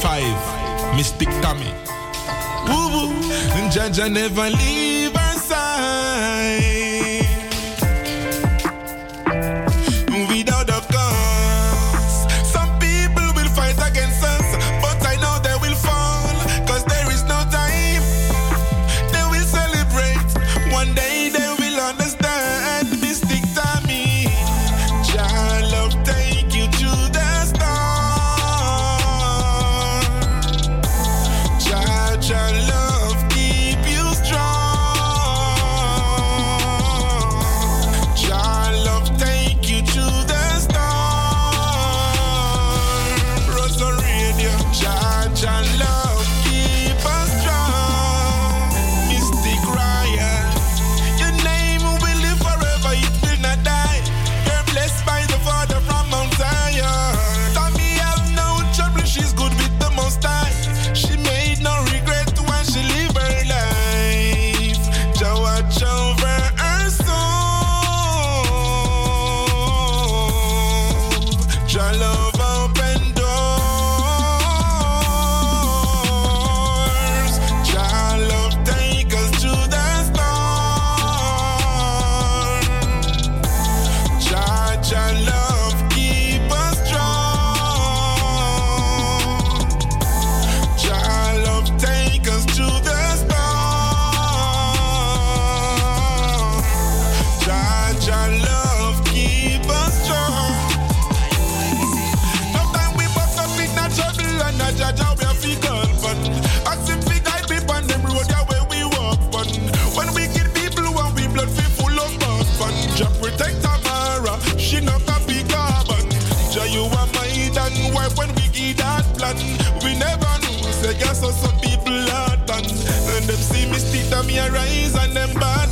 5, Mystic Tommy. ooh woo, Jaja never leave. Scotland. We never knew, say, so yes, so some people are done. And them see me stick to me, I rise and them bad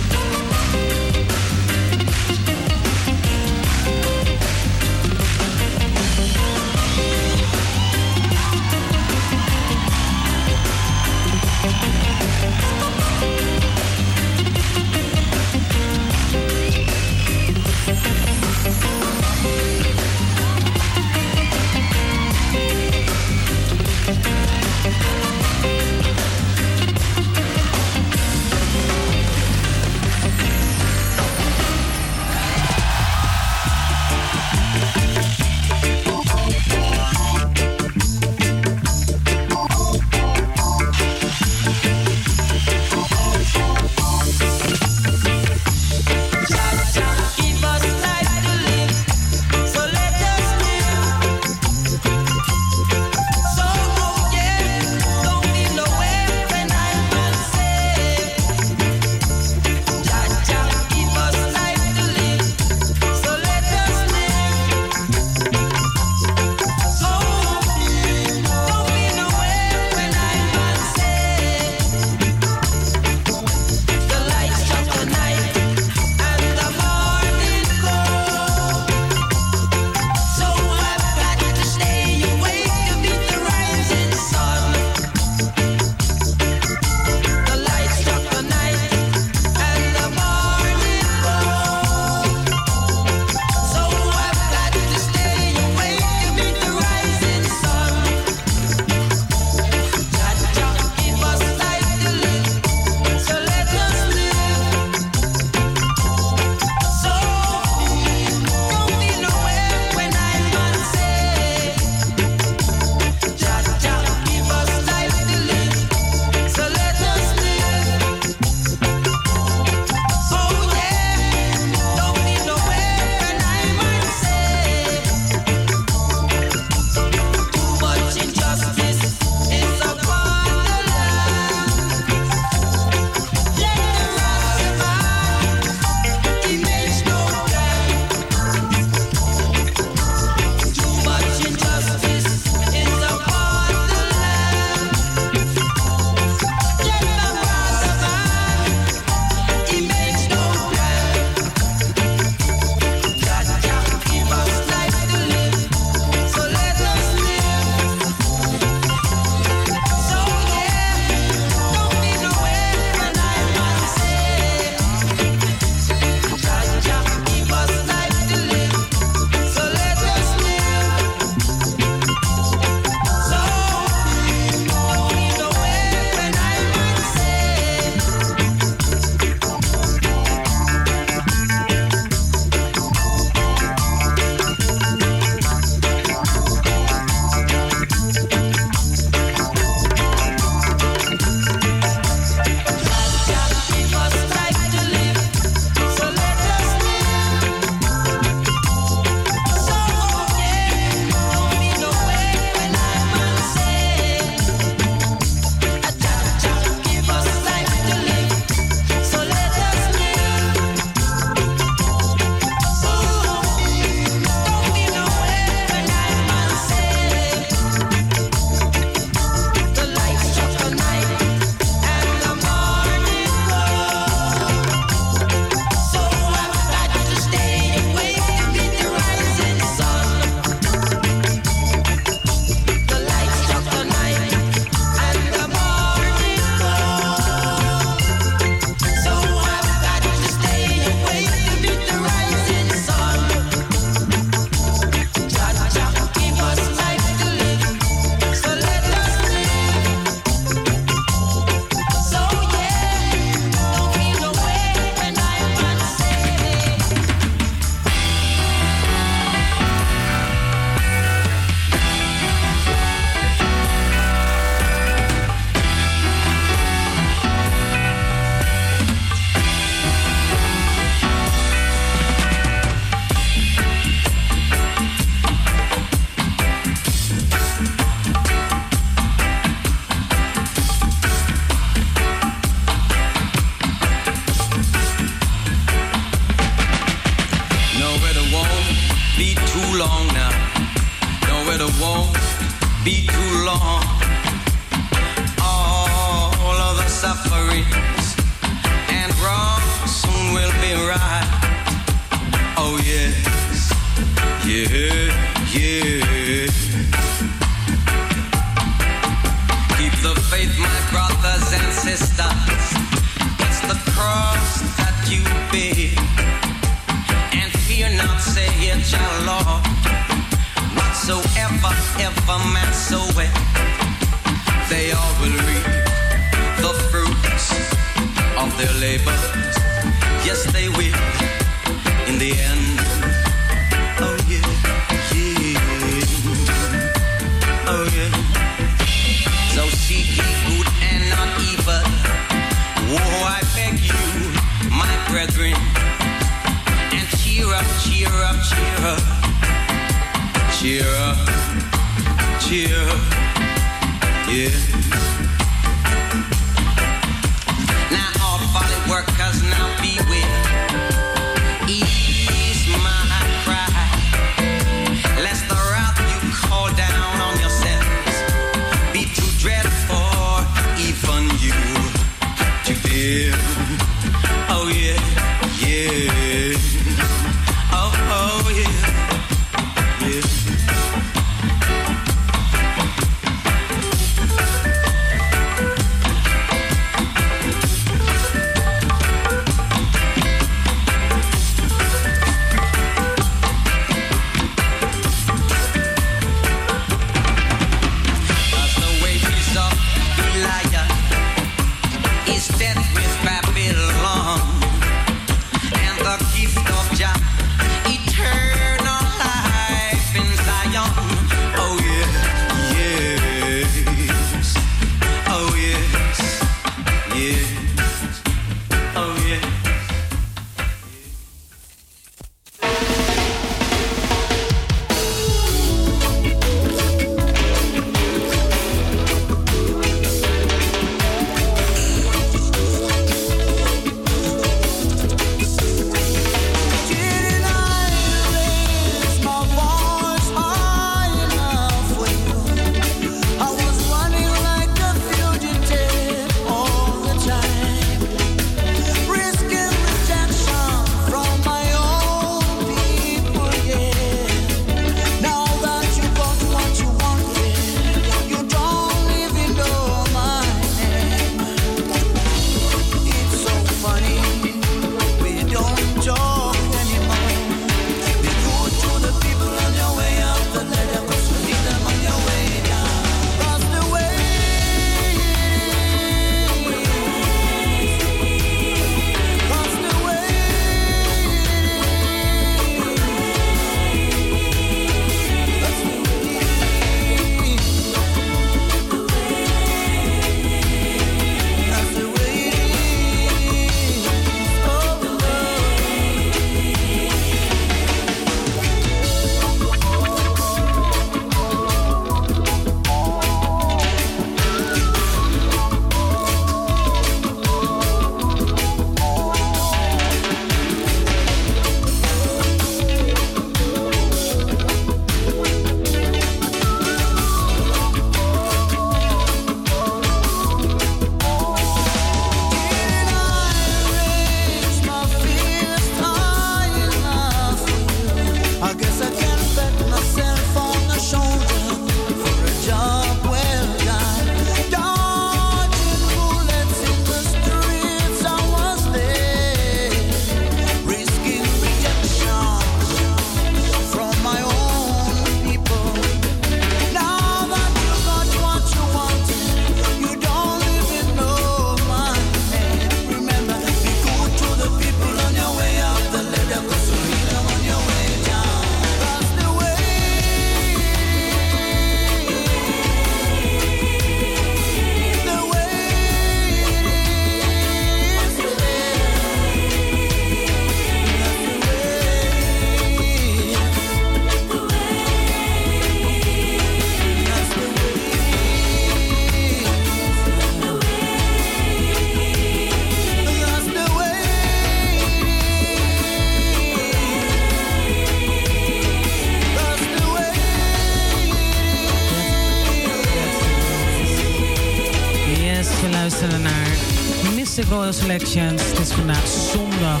Het is vandaag zondag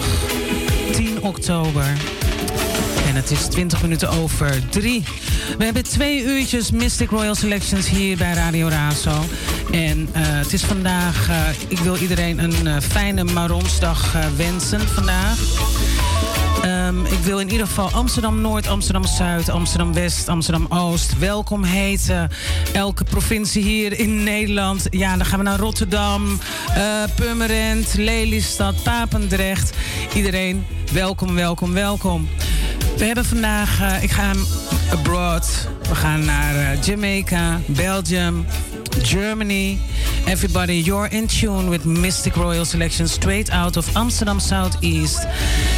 10 oktober. En het is 20 minuten over 3. We hebben twee uurtjes Mystic Royal Selections hier bij Radio Razo. En uh, het is vandaag, uh, ik wil iedereen een uh, fijne Maronsdag wensen vandaag. Um, ik wil in ieder geval Amsterdam Noord, Amsterdam Zuid, Amsterdam West, Amsterdam Oost welkom heten. Elke provincie hier in Nederland. Ja, dan gaan we naar Rotterdam, uh, Purmerend, Lelystad, Papendrecht. Iedereen welkom, welkom, welkom. We hebben vandaag, uh, ik ga abroad. We gaan naar uh, Jamaica, Belgium, Germany. Everybody, you're in tune with Mystic Royal Selection straight out of Amsterdam Southeast.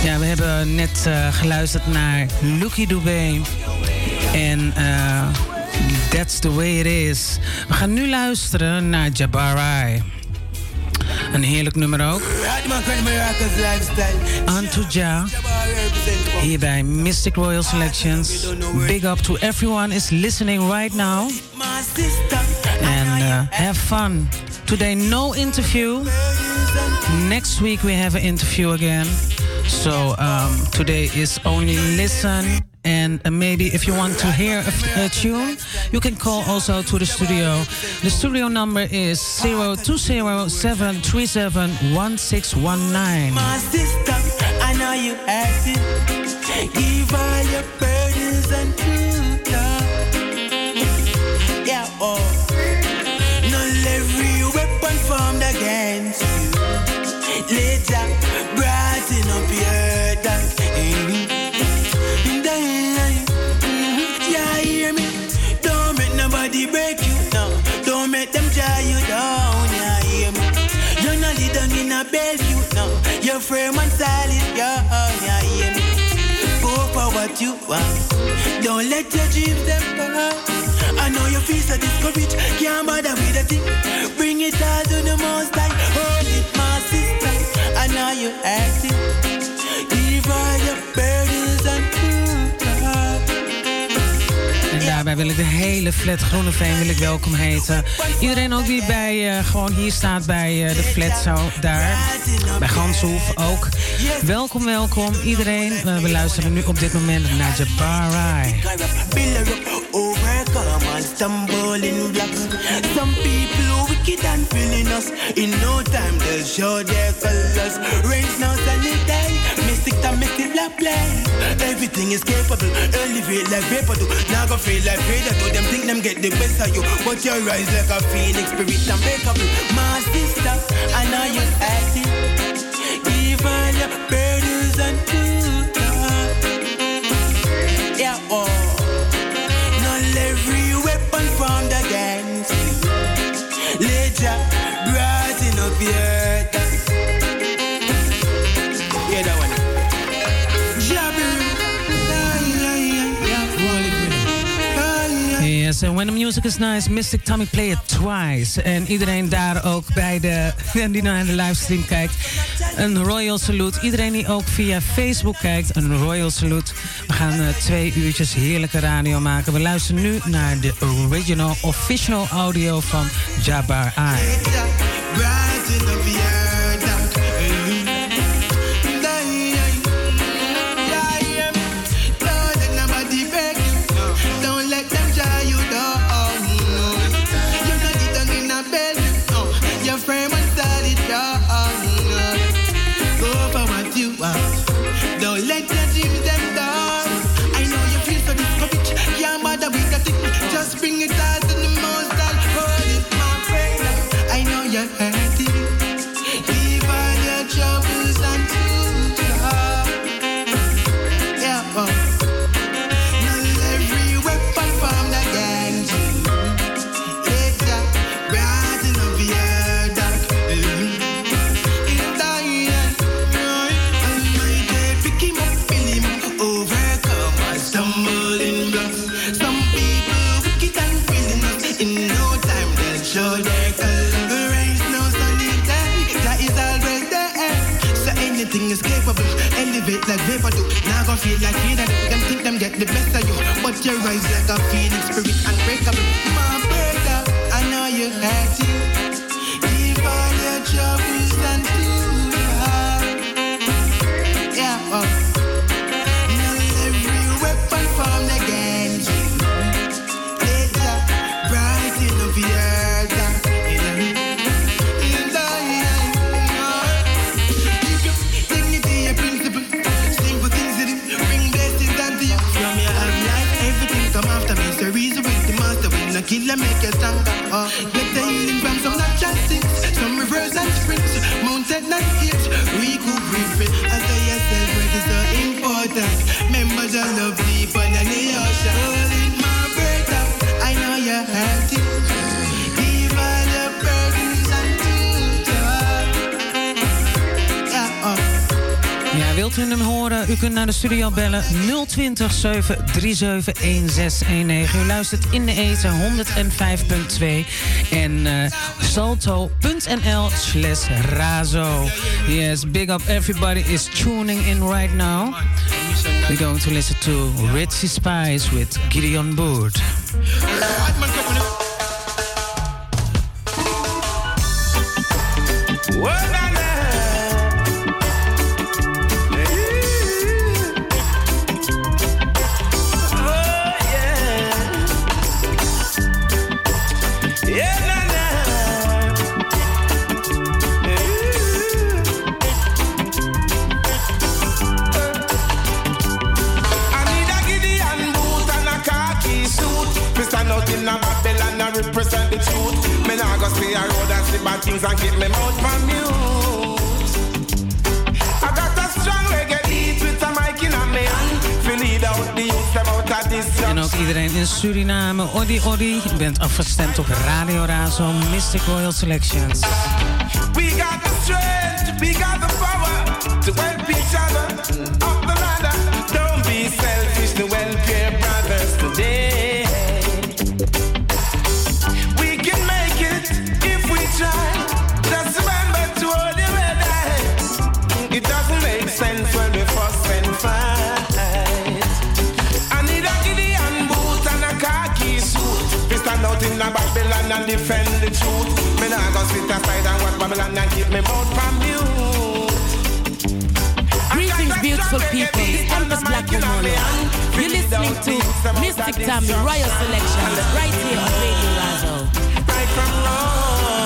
Ja, we hebben net uh, geluisterd naar Lucky Dubé. En uh, That's the way it is. We gaan nu luisteren naar Jabari. Een heerlijk nummer ook. Antuja. Hier bij Mystic Royal Selections. Big up to everyone is listening right now. Have fun. Today no interview. Next week we have an interview again. So um, today is only listen and uh, maybe if you want to hear a, a, tune, you can call also to the studio. The studio number is 0207371619. My sister, I know you. Give all your burdens and Later, up your yeah, hear me. Don't nobody break you. Don't them you down, yeah, hear me. You're not down in a. You're firm and solid, yeah, yeah, hear me. Go for what you want. Don't let your dreams them pass. I know you feel so discouraged, can't bother with a thing. Bring it all to the most You acting. All your burdens and En daarbij wil ik de hele flat Groeneveen wil ik welkom heten. Iedereen ook die bij, uh, gewoon hier staat bij uh, de flat zo daar. Bij Ganshoef ook. Welkom, welkom iedereen. Uh, we luisteren nu op dit moment naar Jabari. Oh, Overcome and stumble in blocks. Some people wicked and feeling us. In no time they'll show their colors. Rains now sunny day. Mystic to mystic black play. Everything is capable. Elevate like vapor do. Now go feel like Vader do. Them think them get the best of you. But you rise like a phoenix spirit unbreakable. My sister, I know you acting. When the music is nice, Mystic Tommy play it twice. En iedereen daar ook bij de, die naar de livestream kijkt, een royal salute. Iedereen die ook via Facebook kijkt, een royal salute. We gaan uh, twee uurtjes heerlijke radio maken. We luisteren nu naar de original official audio van Jabbar I. feel like you that them think them get the best of you. But you rise like a phoenix, spirit unbreakable. My brother, I know you're it. Keep all your trouble. You stronger. Uh, get the healing from some natural things, some rivers and springs, mountain and hills. Recuperate as I yourself, it is so important. Members of love deeper u hem horen? U kunt naar de studio bellen 020 737 1619. U luistert in de eten 105.2 en eh, salto.nl slash razo. Yes, big up everybody is tuning in right now. We're going to listen to Richie Spice with Gideon Boord. Me nah go stay a road and see bad things and keep me mouth from mute. I got a strong reggae beat with a mic in me hand. En ook iedereen in Suriname, Oddy Oddy. Je bent afgestemd op Radio Razo, Mystic Royal Selections. We got the strength, we got the power to help each other and defend the truth. Me nah go sit aside and watch Babylon and keep me mouth from mute. Greetings, beautiful people. Empress Black Momolo. You're listening to Mystic Tammy Royal Selection right here on Radio Razo. Right from wrong.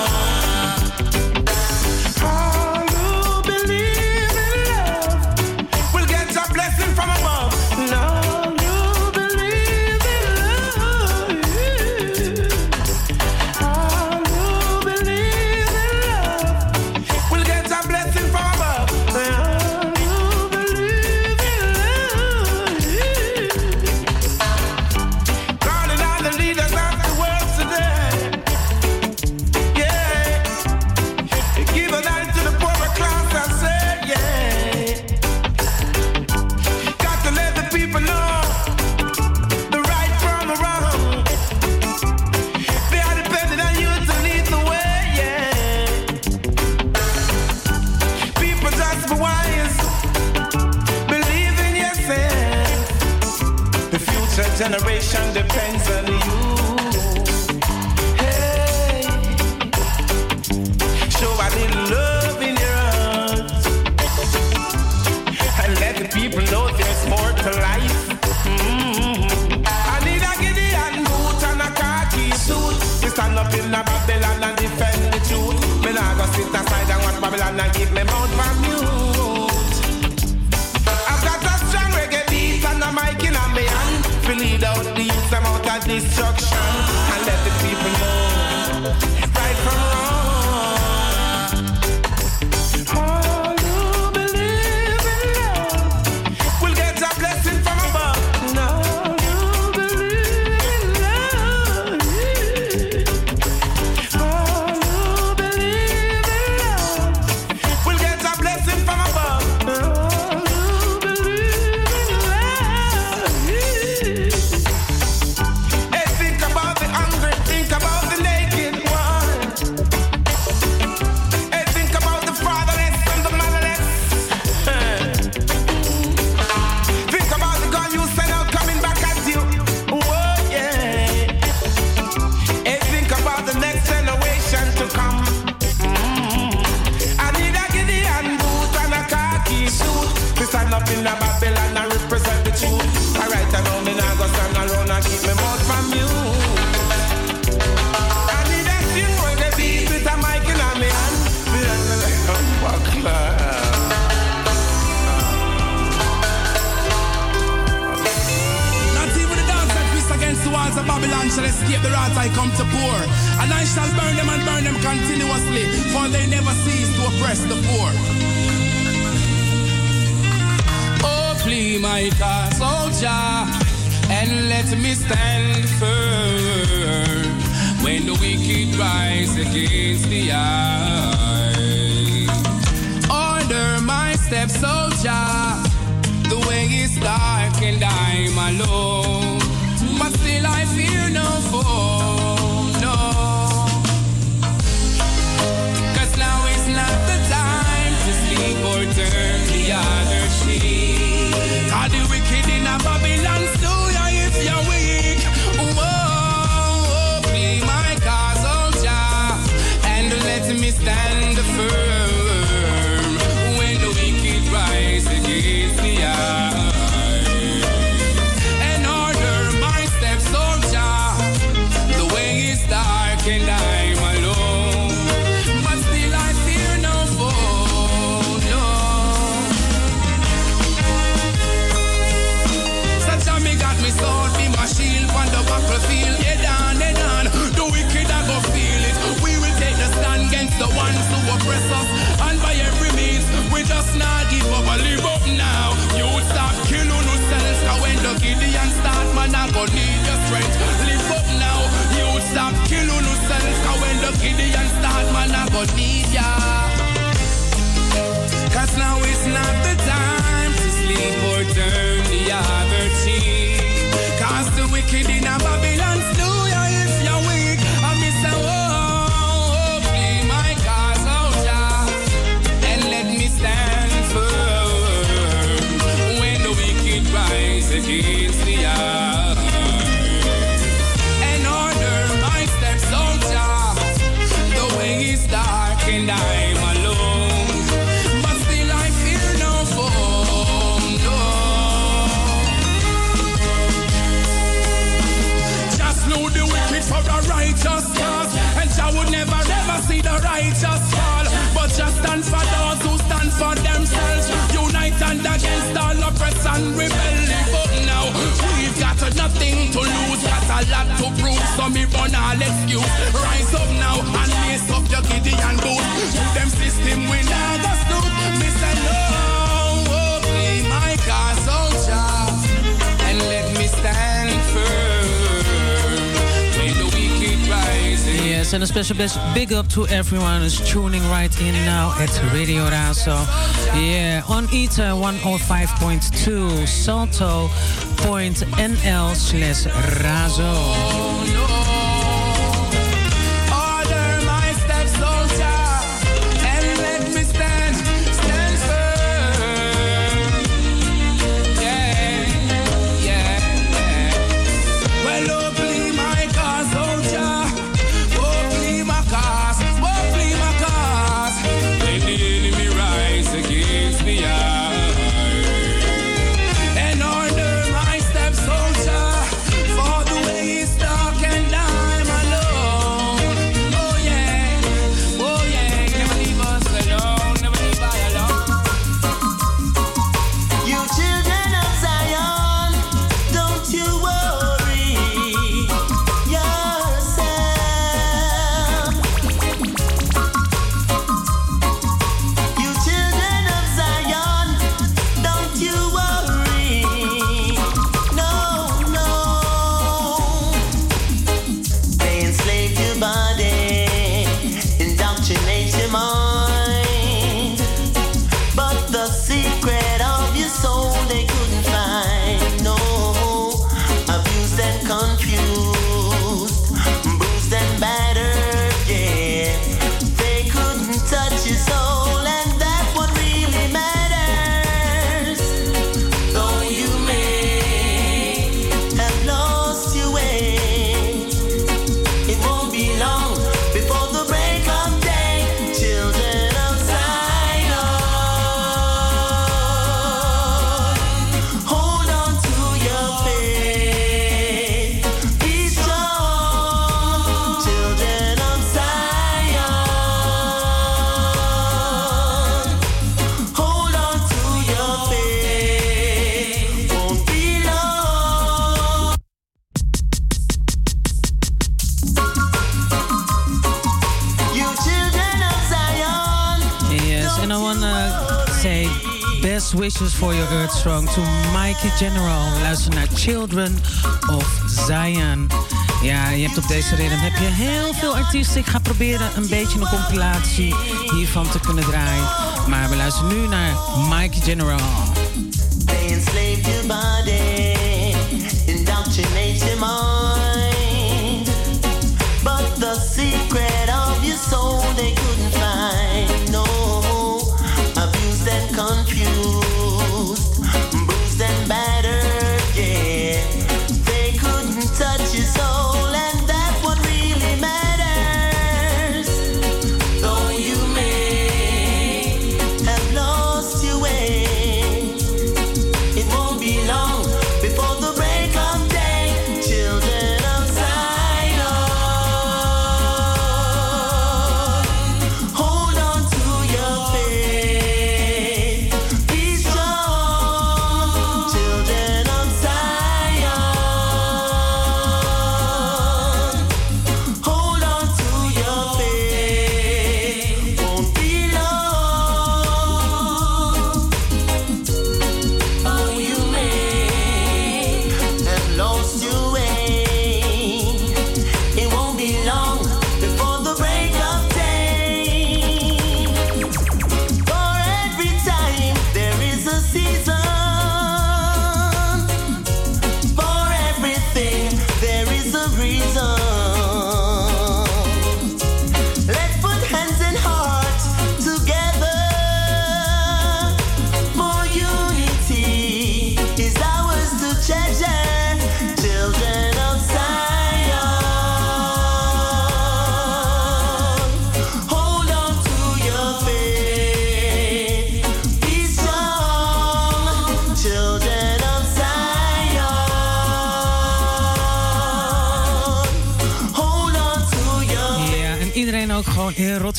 And and keep me mouth from mute. I've got a strong reggae beat and a mic in me hand. To lead out the youth out of destruction And a special big up to everyone who's tuning right in now at Radio Razo. Yeah, on Ether 105.2 salto.nl slash Razo. Mikey General. Luister naar Children of Zion. Ja, je hebt op deze reden heb je heel veel artiesten. Ik ga proberen een beetje een compilatie hiervan te kunnen draaien. Maar we luisteren nu naar Mikey General.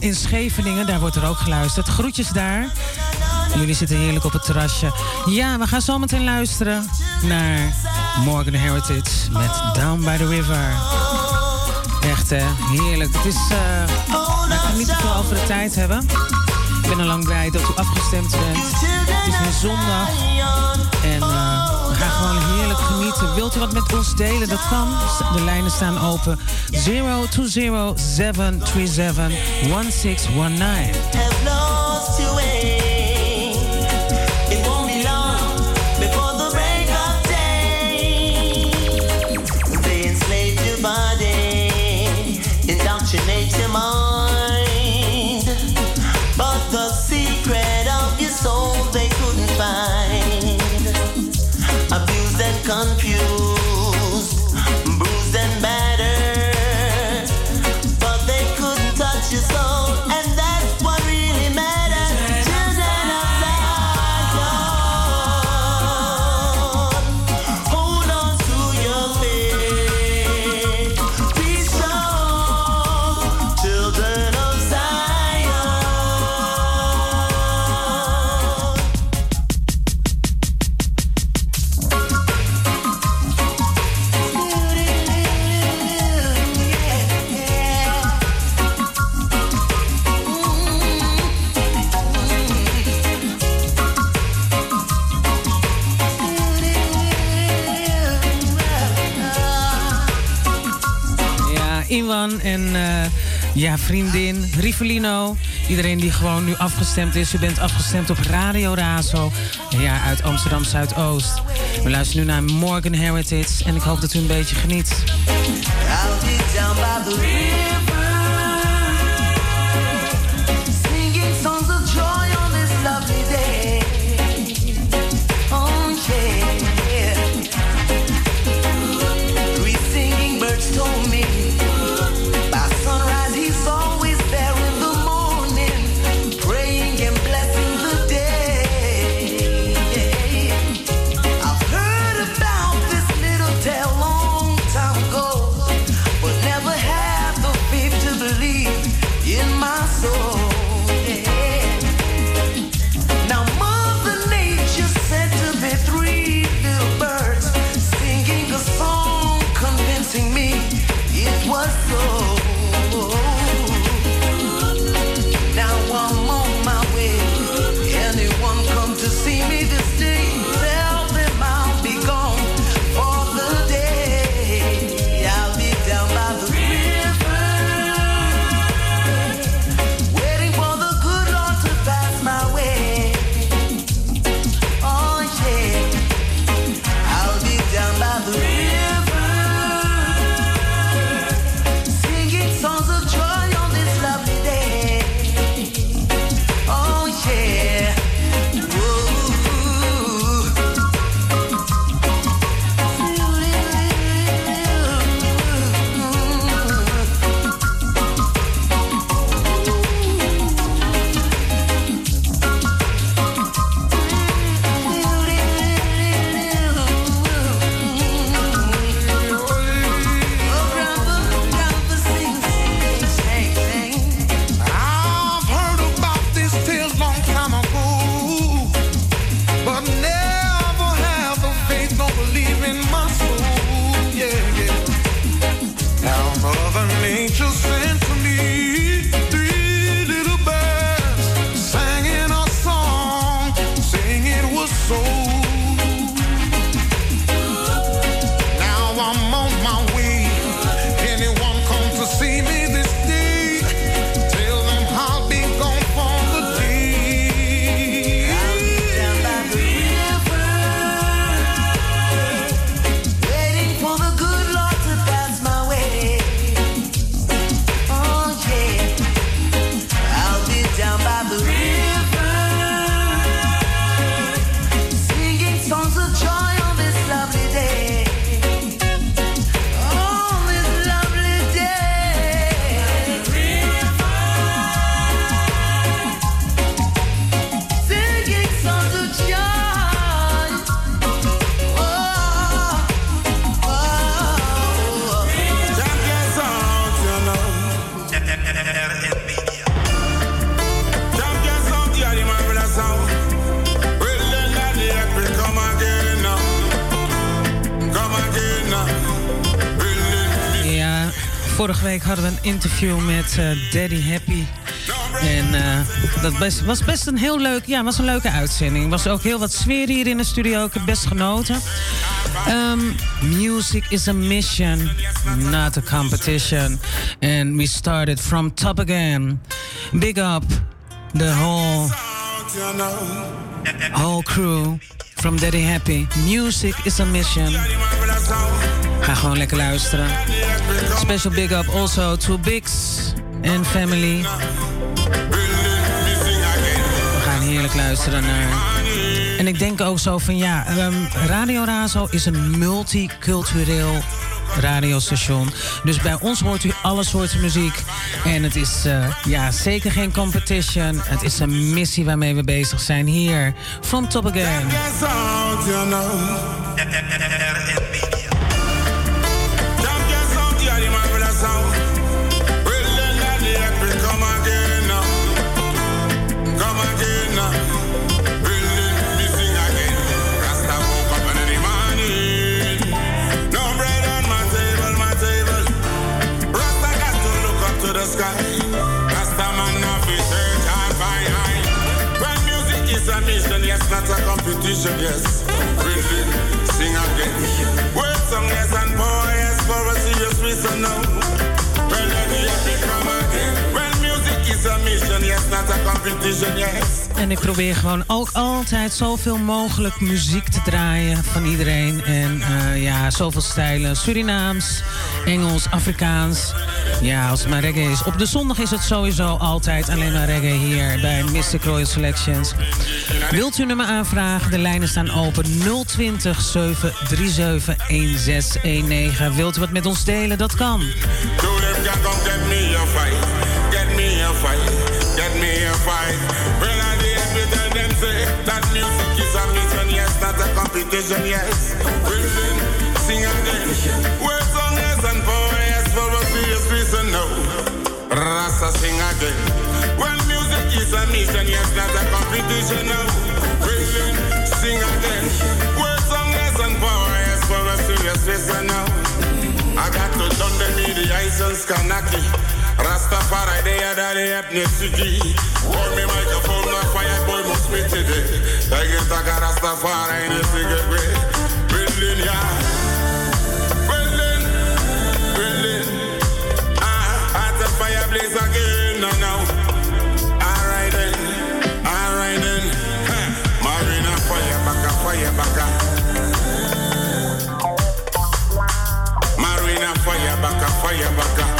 In Scheveningen. Daar wordt er ook geluisterd. Groetjes daar. Jullie zitten heerlijk op het terrasje. Ja, we gaan zo meteen luisteren naar Morgan Heritage met Down by the River. Echt hè, heerlijk. Het is, eh we gaan niet te veel over de tijd hebben. Ik ben al lang blij dat u afgestemd bent. Het is weer zondag. Gewoon heerlijk genieten. Wilt u wat met ons delen? Dat kan. De lijnen staan open. 020 737 1619. Vriendin Rivelino. Iedereen die gewoon nu afgestemd is. U bent afgestemd op Radio Razo. Ja, uit Amsterdam Zuidoost. We luisteren nu naar Morgan Heritage. En ik hoop dat u een beetje geniet. Week hadden een interview met eh, Daddy Happy. En eh, dat best, was best een heel leuk, ja, was een leuke uitzending. Er was ook heel wat sfeer hier in de studio. Ik heb best genoten. Um, music is a mission, not a competition. And we started from top again. Big up the whole, whole crew from Daddy Happy. Music is a mission. Ga gewoon lekker luisteren. Special big up also to Bix and family. We gaan heerlijk luisteren naar. En ik denk ook zo van ja, ehm, Radio Razo is een multicultureel radiostation. Dus bij ons hoort u alle soorten muziek. En het is eh, ja, zeker geen competition. Het is een missie waarmee we bezig zijn hier. From Top Again. Rasta man, not be search and find high. When music is a mission, yes, not a competition, yes. Really, sing again. Word song, yes, and power, yes, for a serious reason, no. En ik probeer gewoon ook altijd zoveel mogelijk muziek te draaien van iedereen. En eh, ja, zoveel stijlen. Surinaams, Engels, Afrikaans. Ja, als het maar reggae is. Op de zondag is het sowieso altijd alleen maar reggae hier bij Mystic Royal Selections. Wilt u nummer aanvragen? De lijnen staan open 020 737 1619. Wilt u wat met ons delen? Dat kan. Fight. Well, I did tell them say that music is a mission, yes, not a competition, yes. Then, sing again. Word song, yes, and power, yes, for a serious reason, no. Rasta sing again. Well, music is a mission, yes, not a competition, no. Then, sing again. Word song, yes, and power, yes, for a serious reason, no. I got to turn the mediation skanaki. Rastafari, they are the ethnicity. Hold me microphone, my fire boy must be today. I get get Rastafari in a cigarette. Berlin, yeah. Berlin, Berlin. Ah, at the fire again, no, no. Alright then, alright then. Huh. Marina fire, baka, fire, baka. Marina fire baka, fire baka.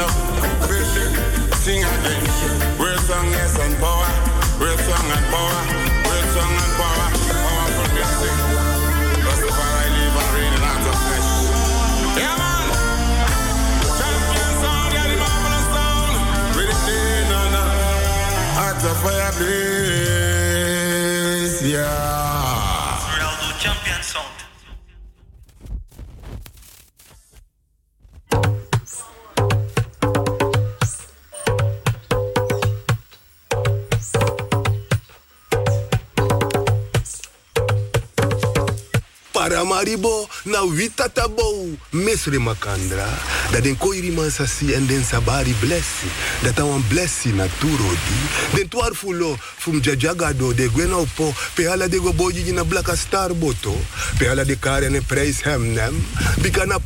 no. Willing, sing again. Great song, yes, and power. Great song and power. Great song and power. Powerful music. Rastafari live and reign in heart of flesh. Yeah, man. Champion sound, yeah, the marvelous sound. In, no, no. Heart of fire blaze, Paramaribo na witatabo mesre makandra dat den koiri man en den sabari blessi. Dat a wan blessi na turodi. Den twar fulo fum de gwena po pe ala de go boji na blaka star boto. Pe ala de kare ne prijs hem nem bika na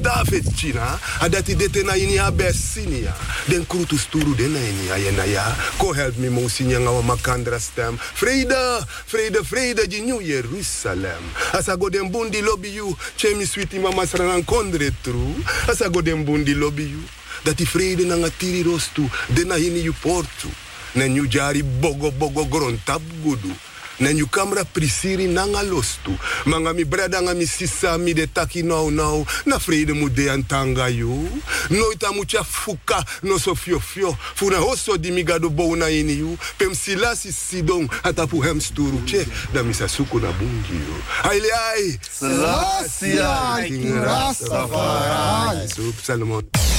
david china adati dete na ini ha bessinia den krutu sturu den na ini ayena ya ko help me mo sinya nga wa makandra stem. Vrede vrede vrede di new jerusalem. Go den bundi lobby you chemi mama sranan kondre tru asa go den bundi lobby you dat die vrede na tiri rostu, de na hini you portu. Nen you jari bogo bogo grontab gudu. Nen you kamera prisiri nanga lostu. Manga mi brada nga mi sisa mi de taki nou. Na vrede mu de antanga you. Nooit a mucha fuka no so fio fio. Funa hoso di mi gado bou na ini you. Pem silasi sidong atapu hem sturu. Che, da mi sa suku na bungi. Aile ai. Selassie, King Rastafari. Salomon.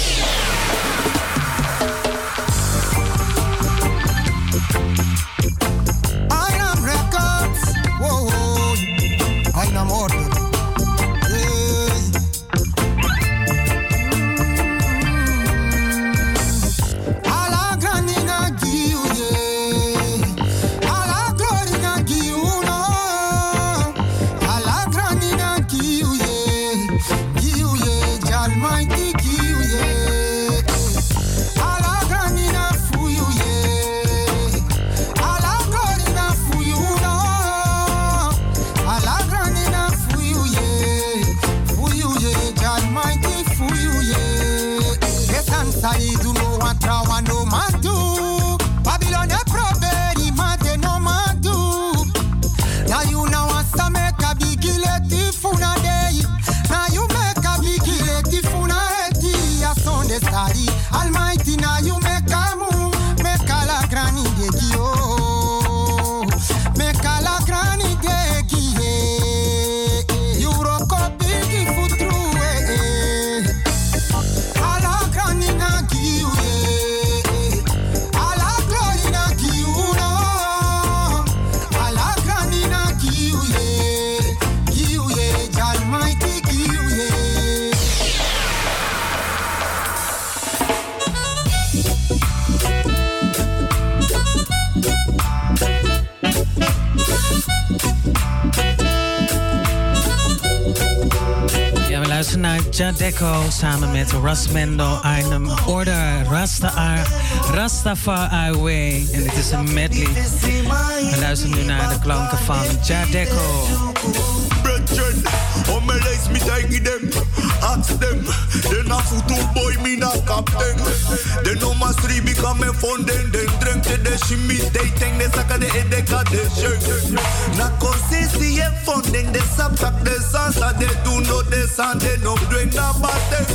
Jadeco samen met Rasmendo Arnhem Order Rasta Rastafari Way. En dit is een medley. We luisteren nu naar de klanken van Jadeco. ask them Den a fut boy boy, mina captain Den no mas ribi ca me fonden Den dremte de și mi dating De saca de edeca de șeng Na concesie fonden De sap sac de sansa De duno de san De nom duen na baten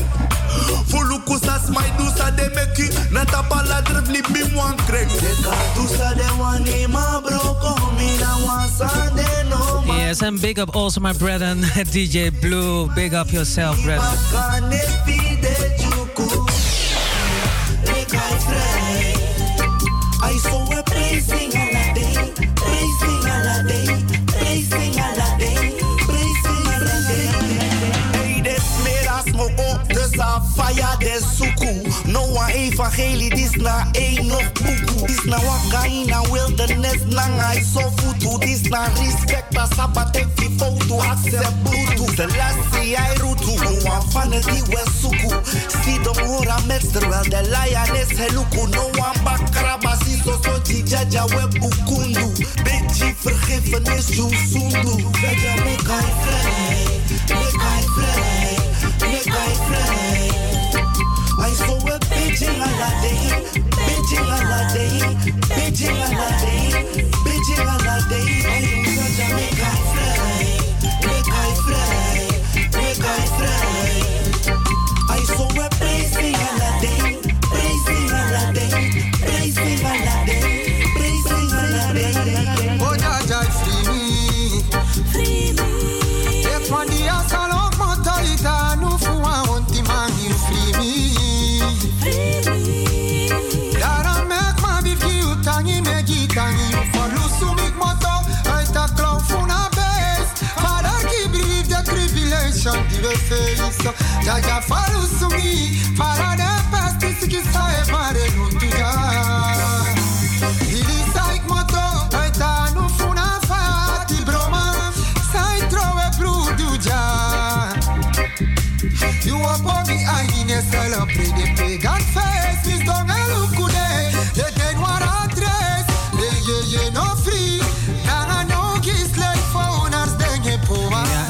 Fulu cu sa mai dusa de meki Na tapa la drăv ni mi moan crec De ca dusa de wani ma bro Combina wansa de Yes, and big up also my brethren, DJ Blue. Big up yourself, brethren. Fire des suku No one evangelie Dis na een nog Na waka ina wilderness Nang I so to This na respect A sabate fi fotu Accept butu Selassie ai rutu Nu am fană diwe suku. Si domnura mers Tervel de lioness heluku No am bakraba Si so so jaja we bukundu. Bitchy vergiffenis Joe sundu. Jaja make I vrij Make I vrij Make I vrij I saw a pigeon, I like Beijing holiday, Beijing holiday. I was a make I fly, Jaja fala o sumi,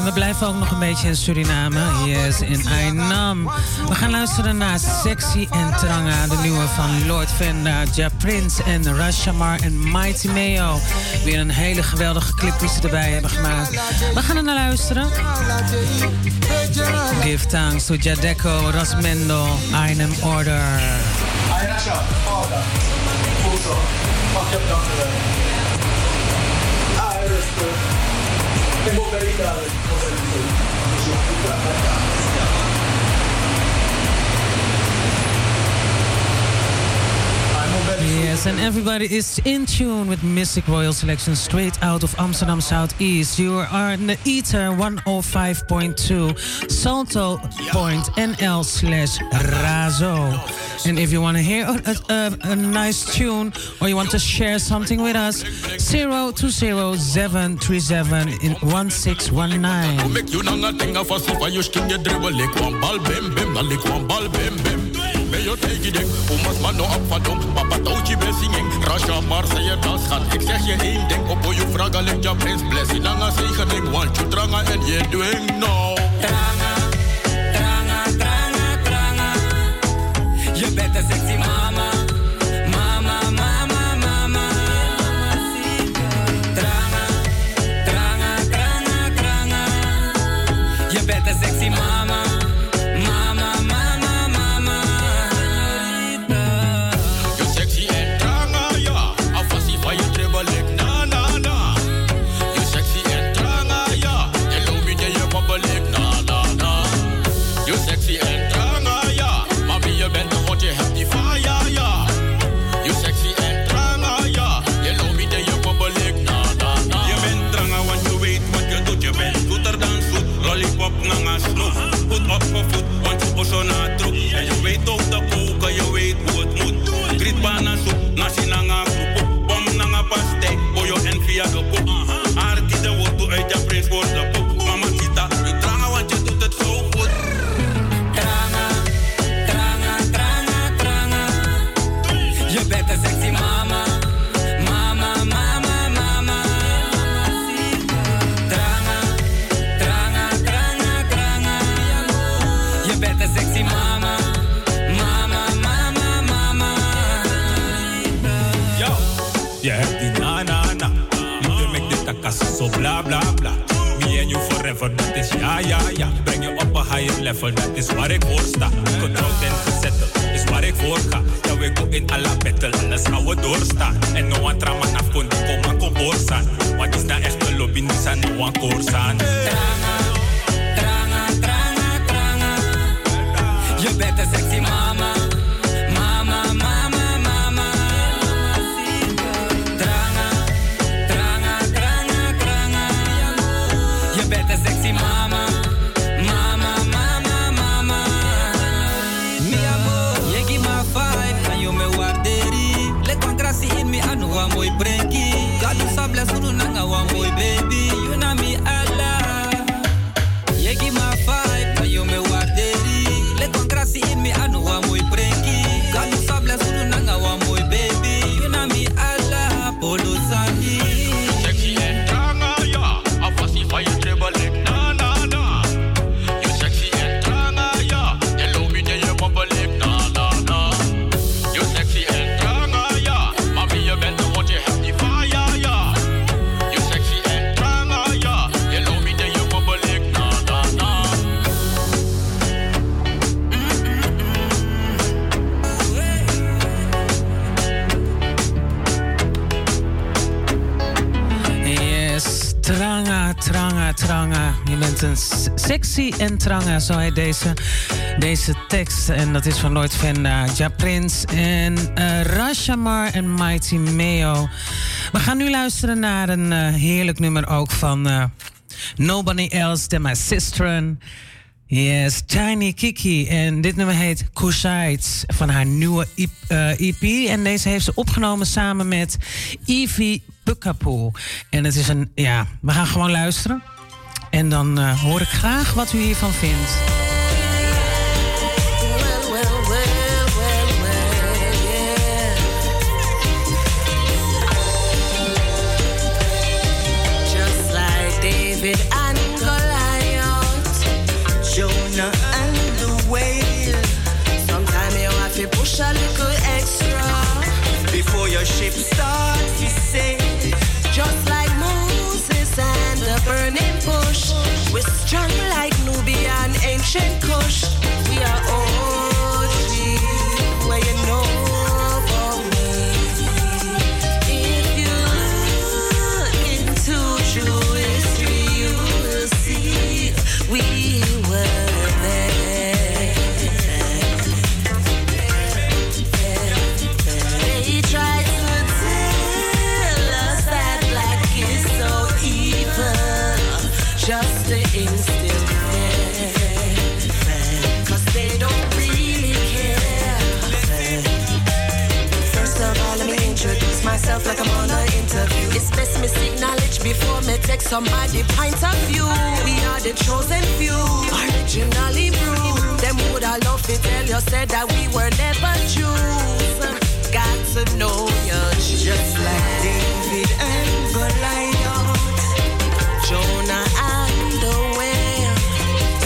we blijven ook nog een beetje in Suriname. Yes, in Ainam. We gaan luisteren naar Sexy en Tranga, de nieuwe van Lord Venda, Ja Prince en Rashamar en Mighty Mayo. Weer een hele geweldige clip die ze erbij hebben gemaakt. We gaan er naar luisteren. Give thanks to Jadeco, Rasmendo, Order. Order. en boca Yes, and everybody is in tune with Mystic Royal Selection straight out of Amsterdam Southeast. You are in the Ether 105.2 Salto Point NL slash Razo. And if you want to hear a, a, a, nice tune or you want to share something with us, 020737 in 1619. Take it in, omas man no op van dom, papa touwtje ben singing. Rasha je dat schat, ik zeg je één ding, op je vragen je prins blessing. Nanga zegening, want you dranga en je doing no. Forever, dat is ja ja ja. Breng je op een higher level, dat is waar ik voor sta. Getrouwd en gezetteld, is waar ik voor ga. Ja, we go in alla battle, alles gaan we doorstaan. En no one trama af kon die kom maar kom voorstaan. Want is nou echt een lobby, niet aan no one koorsaan. Tranga, tranga, tranga. Je bent een sexy mama. Een sexy en tranga, zo heet deze, deze tekst. En dat is van Lloyd Venda, Ja Prince en eh Rashamar en Mighty Mayo. We gaan nu luisteren naar een eh, heerlijk nummer ook van eh, Nobody Else Than My Sister. Yes, Tiny Kiki. En dit nummer heet Kushites van haar nieuwe EP, eh. En deze heeft ze opgenomen samen met Evie Pukapoe. En het is een, ja, we gaan gewoon luisteren. En dan uh, hoor ik graag wat u hiervan vindt. Just like David and Goliath, Jonah and the whale. Sometimes you have to push a little extra before your ship starts to say Just like Moses and the burning. Strong like Nubian ancient Kush. Myself like I'm on an interview. It's best me seek knowledge before me take somebody point of view. We are the chosen few, originally brewed. Them would I love to tell you said that we were never Jews. Got to know you just like David and Goliath. Jonah and the whale.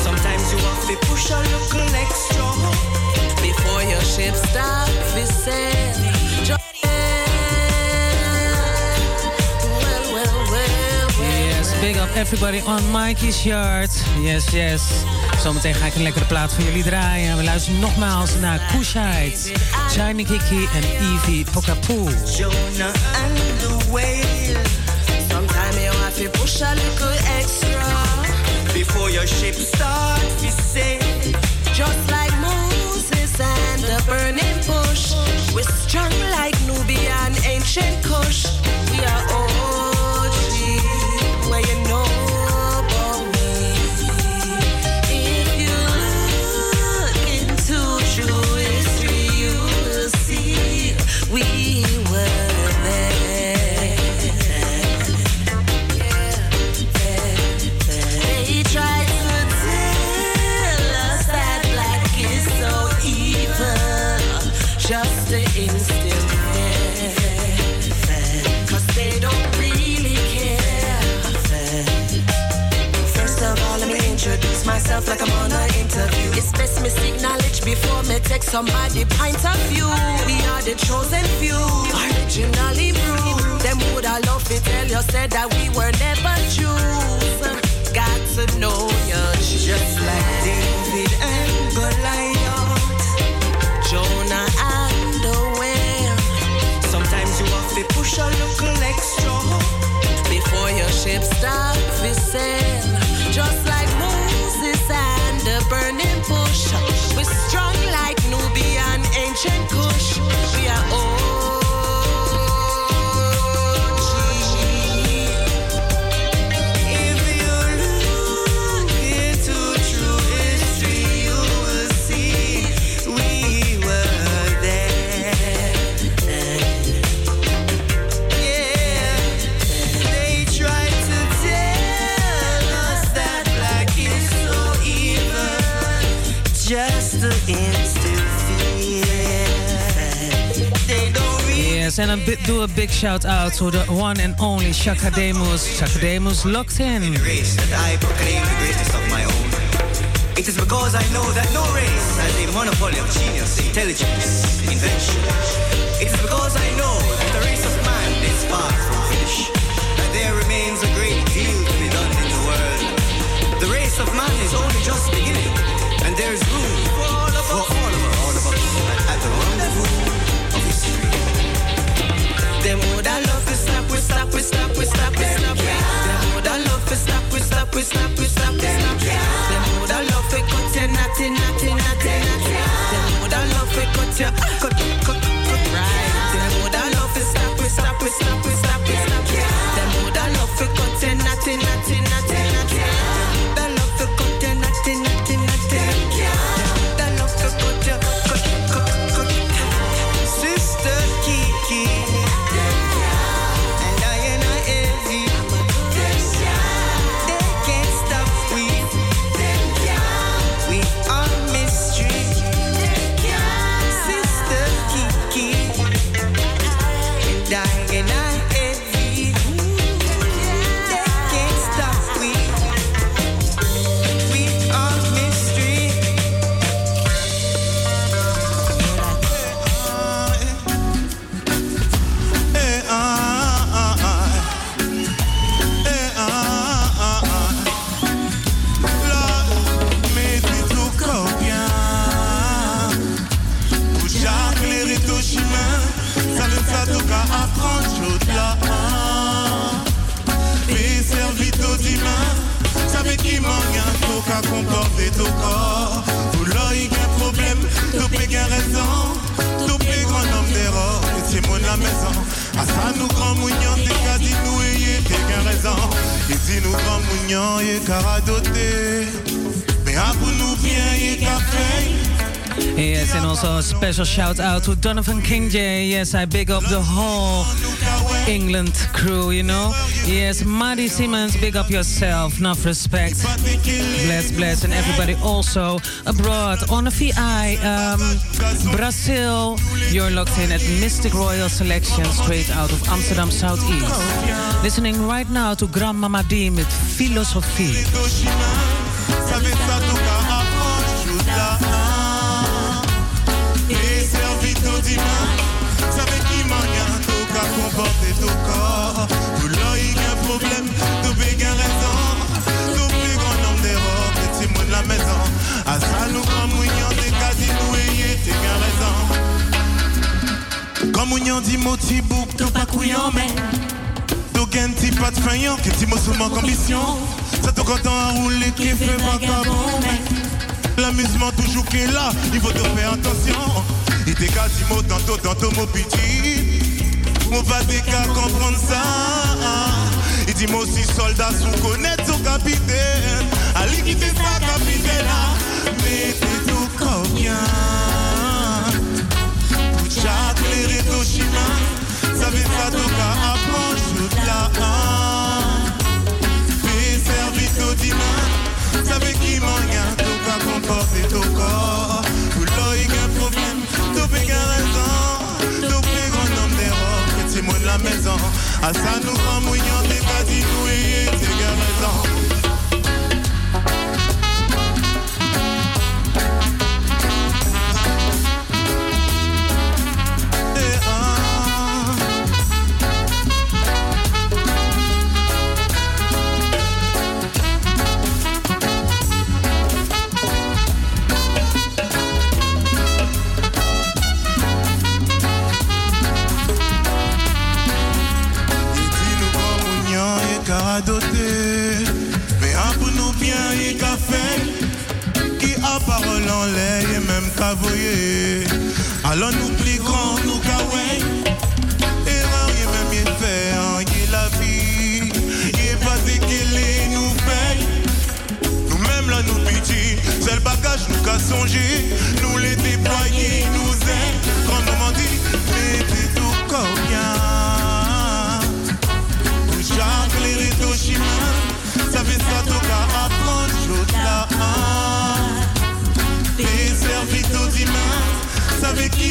Sometimes you have to push a little extra. Before your ship start to sail. Big up everybody on Mikey's Yard. Yes, yes. Zometeen ga ik een lekkere plaat voor jullie draaien. We luisteren nogmaals naar Kushite, Shiny Kiki en Evie Pokapoo. Jonah and the whale. Sometimes you have to push a little extra. Before your ship starts, you say. Just like Moses and the burning bush. We're strong like Nubian ancient Kush. We are OG, like I'm on an interview. It's best me seek knowledge before me take somebody point of view. We are the chosen few, originally brewed. Them would I love to tell you said that we were never Jews. Got to know you just like David and Goliath. Jonah and the whale. Sometimes you have to push a little extra. Before your ship start to sail. And I do a big shout out to the one and only Shaka Demus. Shaka Demus locked in. race that I proclaim the greatest of my own. It is because I know that no race has a monopoly of genius, intelligence, invention. It is because I know that the race of man is far from finish. That there remains a great deal to be done in the world. The race of man is only just beginning, and there is Love we stop, we stop, we stop, we love we stop, we we we love to cut you, cut, cut, qu'à comporter ton corps. Pour l'œil, un problème, tout peut qu'un raison. Tout peut grand homme d'erreur, et c'est mon la maison. À ça, nous grand mounions, t'es qu'à dit nous, et t'es qu'un raison. Et si nous grand mounions, et qu'à doter. Mais à vous nous bien, et qu'à faire. Yes, and also a special shout out to Donovan King J. Yes, I big up the whole England crew, you know. Yes, Maddie Simmons, big up yourself. Enough respect. Bless, bless. And everybody also abroad on a VI, um, Brazil. You're locked in at Mystic Royal Selection, straight out of Amsterdam Southeast. Listening right now to Grandmama D with Filosofie. Tout corps. Tout l'œil, un problème, tout big un raison. Tout plus grand nombre d'erreurs, petit monde la maison. À ça, nous, comme mounions, des cas dit nous, et t'es bien raison. Comme mounions dit, moti bouk, tout pas couillon, mais. Tout gain, ti pas de faillant, que ti mot sous manque ambition. Ça tout content à rouler, qui fait vagabond, mais. L'amusement toujours qui est là, il faut te faire attention. Il t'est quasi mot tantôt, tantôt mot petit. Mwen pa de ka kompran sa I di mwen si soldat sou konet sou kapite A li ki te sa kapite la Mete tou konyan Pou chak le reto shima Sa ve sa tou ka apon chout la Pe servi tou dima Sa ve ki manyan tou ka komporte tou kor Pou lo yi gen problem Tou pe gen rezon petit monde la maison. À ça nous grand mouillons, t'es pas dit nous et t'es raison. Alors nous grand nous Erreur et même y fait en y la vie. Y pas dit qu'il est nous fait. Nous-mêmes là nous pitié C'est le bagage nous qu'a Nous les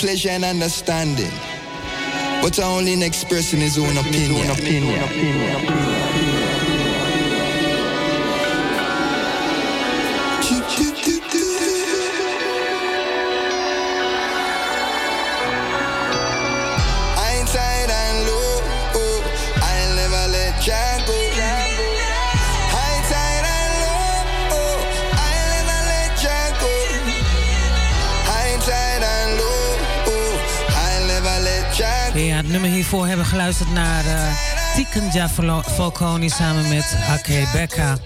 pleasure and understanding, but only in expressing his own opinion. Opinion. opinion. opinion. opinion. hiervoor hebben geluisterd naar eh, Tiken Tikenja Falconi samen met Hake Becca.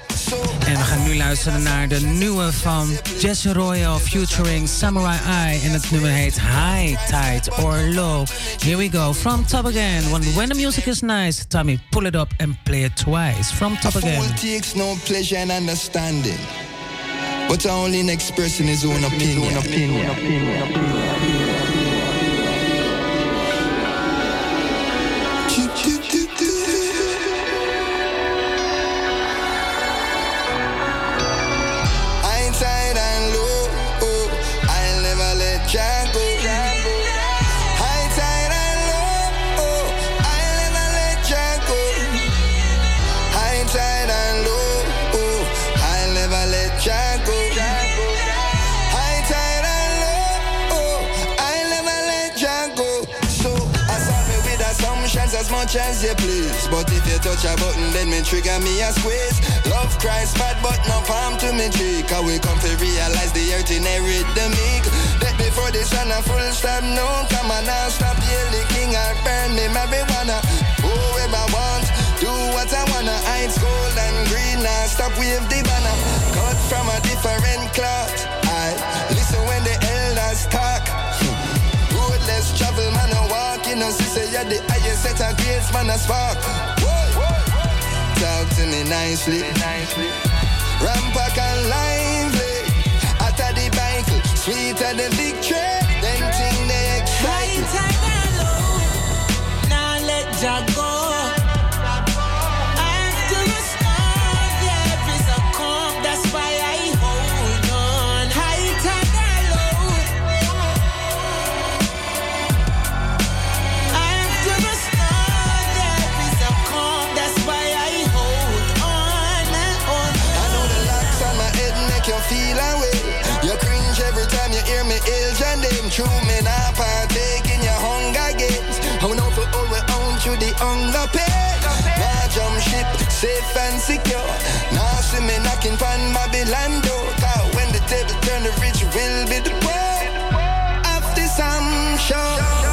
En we gaan nu luisteren naar de nieuwe van Jesse Royal featuring Samurai Eye. En het nummer heet High Tide or Low. Here we go, from top again. When, the music is nice, Tommy, pull it up and play it twice. From top again. A takes no pleasure in understanding, but only in expressing is own opinion. opinion. opinion. opinion. As you please. But if you touch a button, then me trigger me a squeeze. Love Christ bad, but no palm to me cheek. I will come to realize the earth inherit the meek. That before the sun a full stop, no come on now stop. Yeah, king I burn me marijuana. Whoever wants, do what I wanna. Ice gold and green, now stop wave the banner. Cut from a different cloth. I listen when the elders talk. Roadless travel, man, Know, she say you're the highest set of grades, man, a spark. Talk to me nicely. Rampack and lively. After the Bible, sweeter the victory. Safe and secure. Now see me knocking on Babylon door. 'Cause when the table turn, the rich will be the poor. After some show.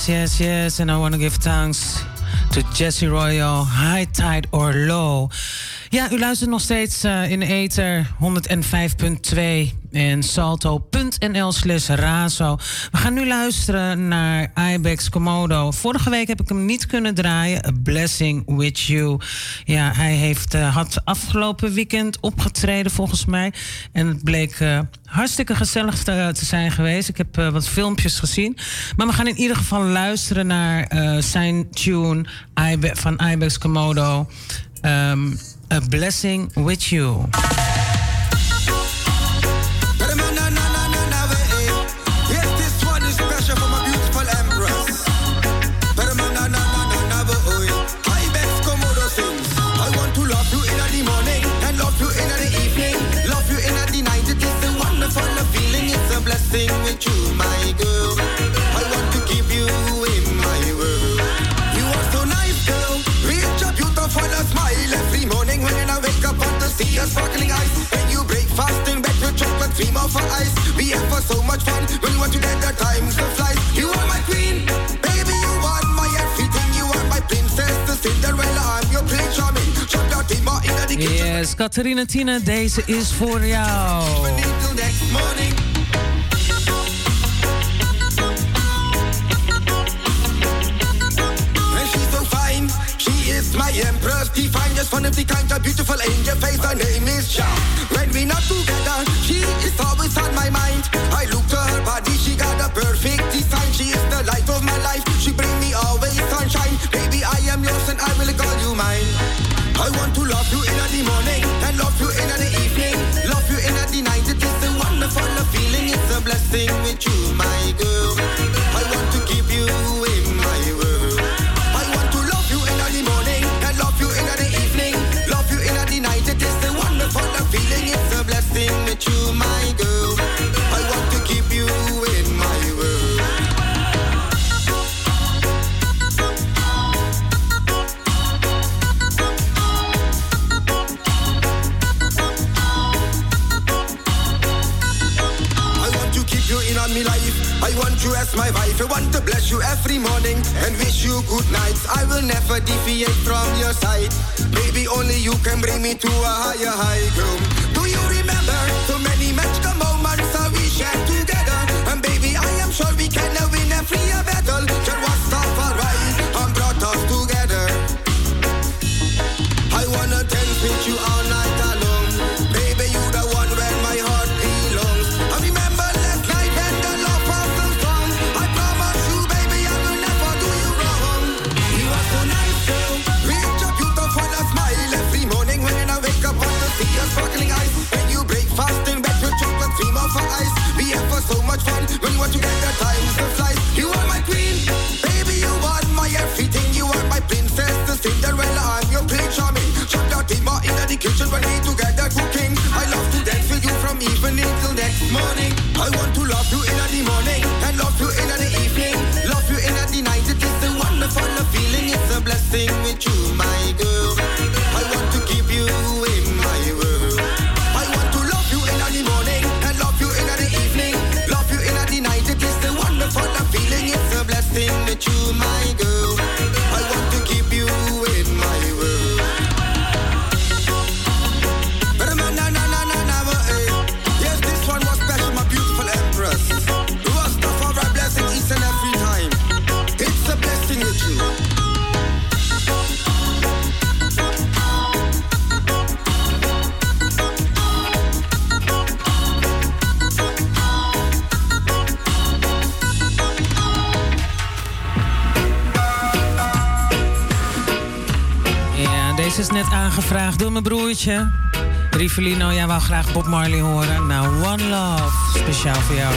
Yes, yes, yes. And I want to give thanks to Jesse Royal, High Tide or Low. Ja, u luistert nog steeds eh, in Ether 105.2 en salto.nl slash razo. We gaan nu luisteren naar Ibex Komodo. Vorige week heb ik hem niet kunnen draaien. A Blessing With You. Ja, hij heeft, eh, had afgelopen weekend opgetreden volgens mij. En het bleek eh, hartstikke gezellig te, te zijn geweest. Ik heb eh, wat filmpjes gezien. Maar we gaan in ieder geval luisteren naar eh, zijn tune van Ibex Komodo. Ehm, A Blessing With You. For so much fun when we want together. Time to fly. You are my queen, baby. You are my everything. You are my princess, the Cinderella. I'm your prince charming. Shut your team in the kitchen. Yes, Catharina Tina, deze is voor jou. Till next morning. And she's so fine. She is my empress, divine, just one of the kind beautiful angel face. Her name is Sha. When we not together, she is always I want to love you in the morning Can bring me to a higher high ground. door mijn broertje. Rivelino, jij wou graag Bob Marley horen. Nou, One Love, speciaal voor jou.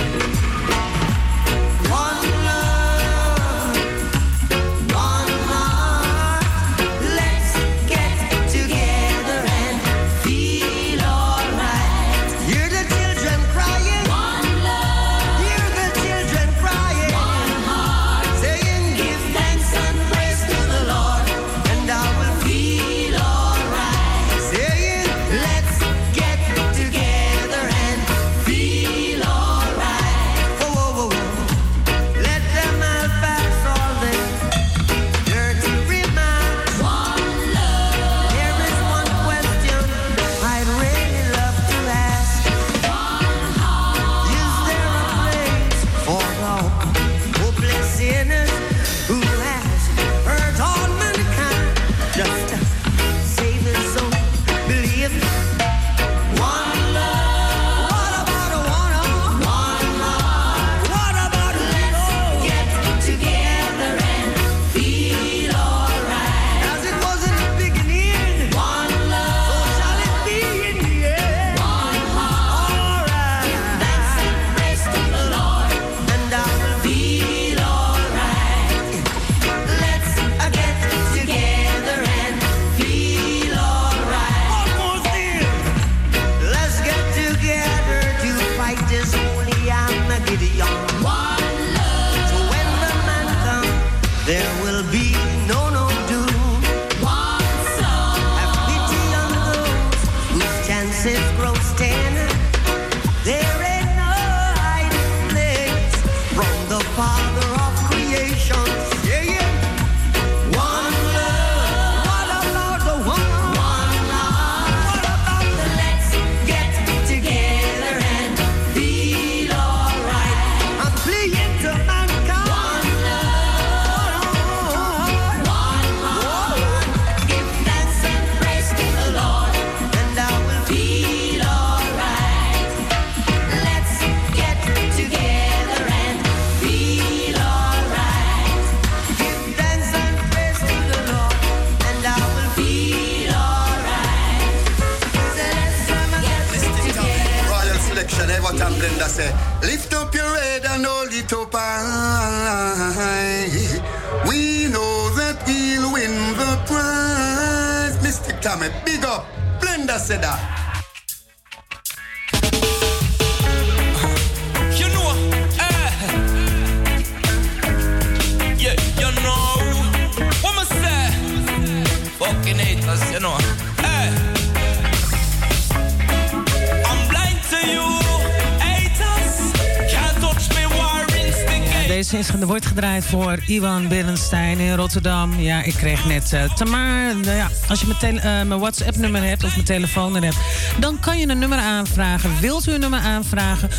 Gedraaid voor Iwan Berenstein in Rotterdam. Ja, ik kreeg net uh, Tamar. Nou ja, als je mijn, tele- eh, mijn WhatsApp-nummer hebt of mijn telefoonnummer hebt, dan kan je een nummer aanvragen. Wilt u een nummer aanvragen?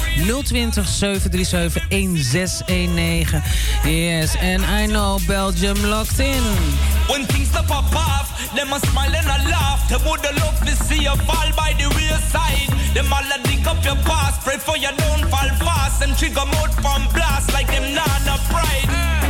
020 737 1619. Yes, and I know Belgium locked in. When things stop pop off, them a smile and a laugh. They woulda love to see you fall by the wayside. Them all a dig up your past, pray for you don't fall fast. And trigger mouth from blast like them nana pride.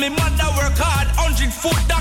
Me mother work hard. Hundred foot that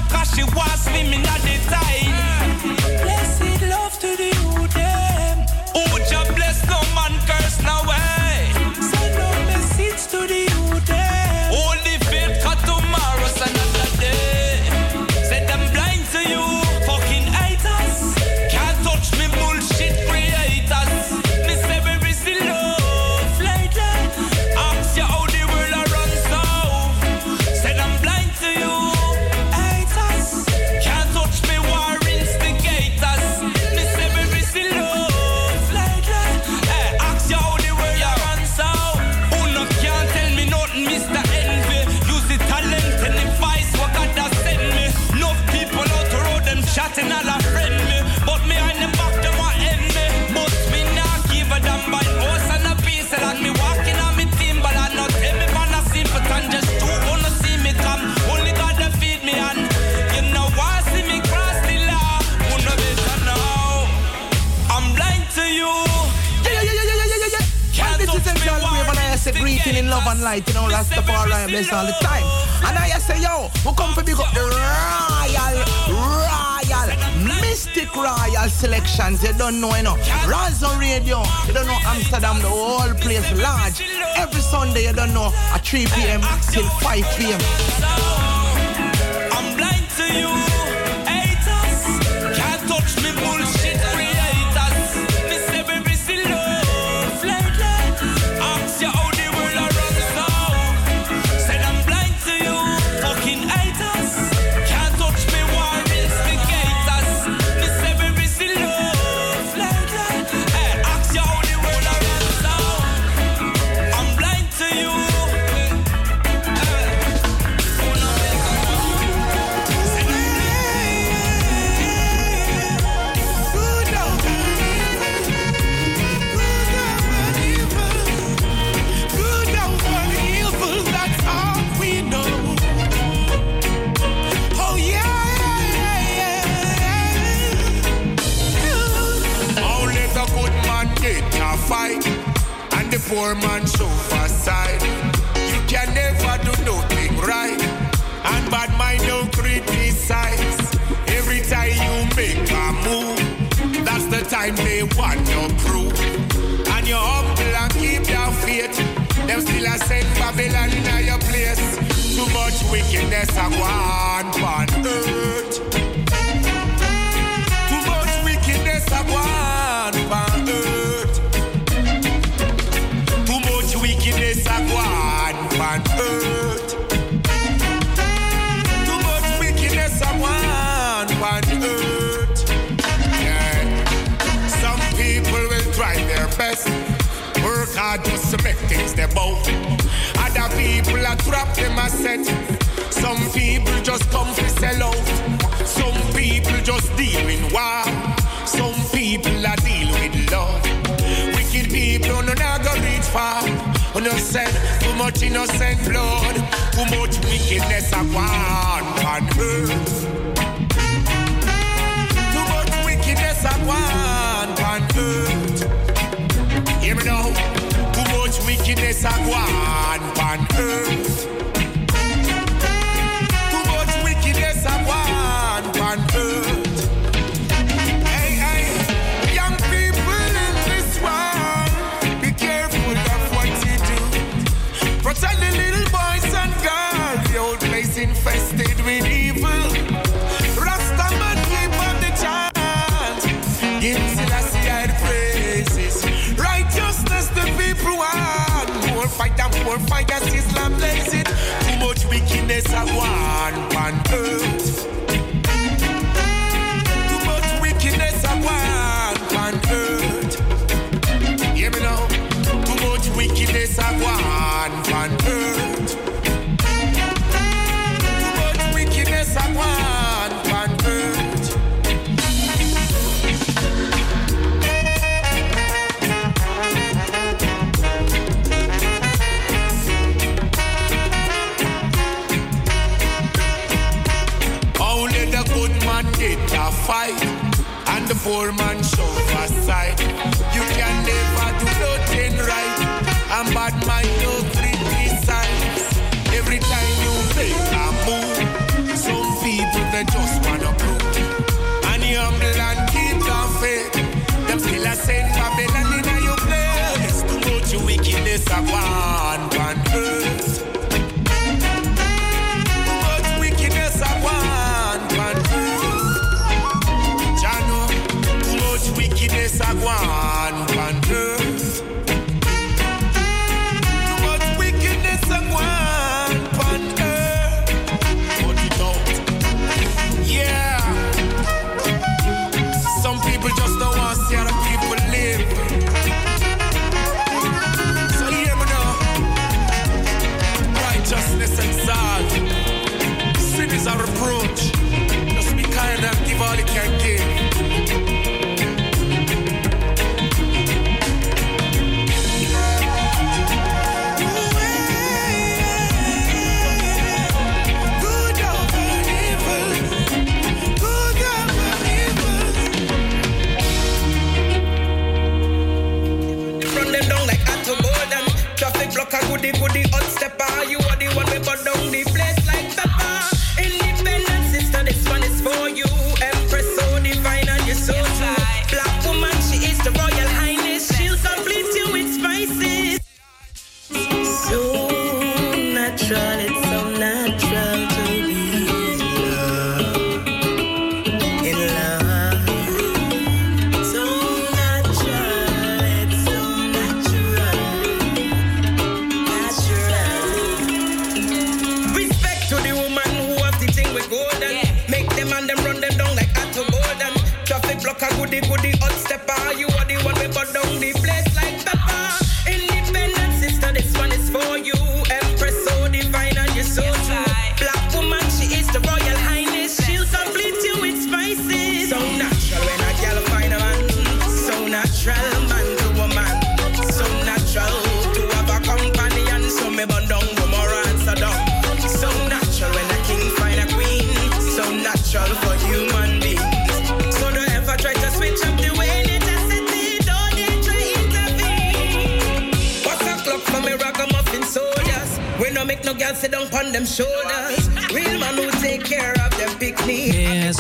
and light, you know, Rastafari, I bless all the time. And I say, yo, we come to big up the royal, royal, mystic royal selections. You don't know, you know. Razo Radio, you don't know Amsterdam, the whole place large. Every Sunday, you don't know, at 3 p.m. till 5 p.m. I'm blind to you, wickedness a go on on earth. Too much wickedness a go on on earth. Too much wickedness a go on on earth. Too much wickedness a go on on earth. Yeah. Some people will try their best, work hard just to make things their both. Other people are trap them a set. People just come to sell out. Some people just deal in war. Some people are deal with love. Wicked people no go reach far. Innocent, too much innocent blood. Too much wickedness a one on earth. Too much wickedness a one on earth. Hear me now. Too much wickedness a one on earth.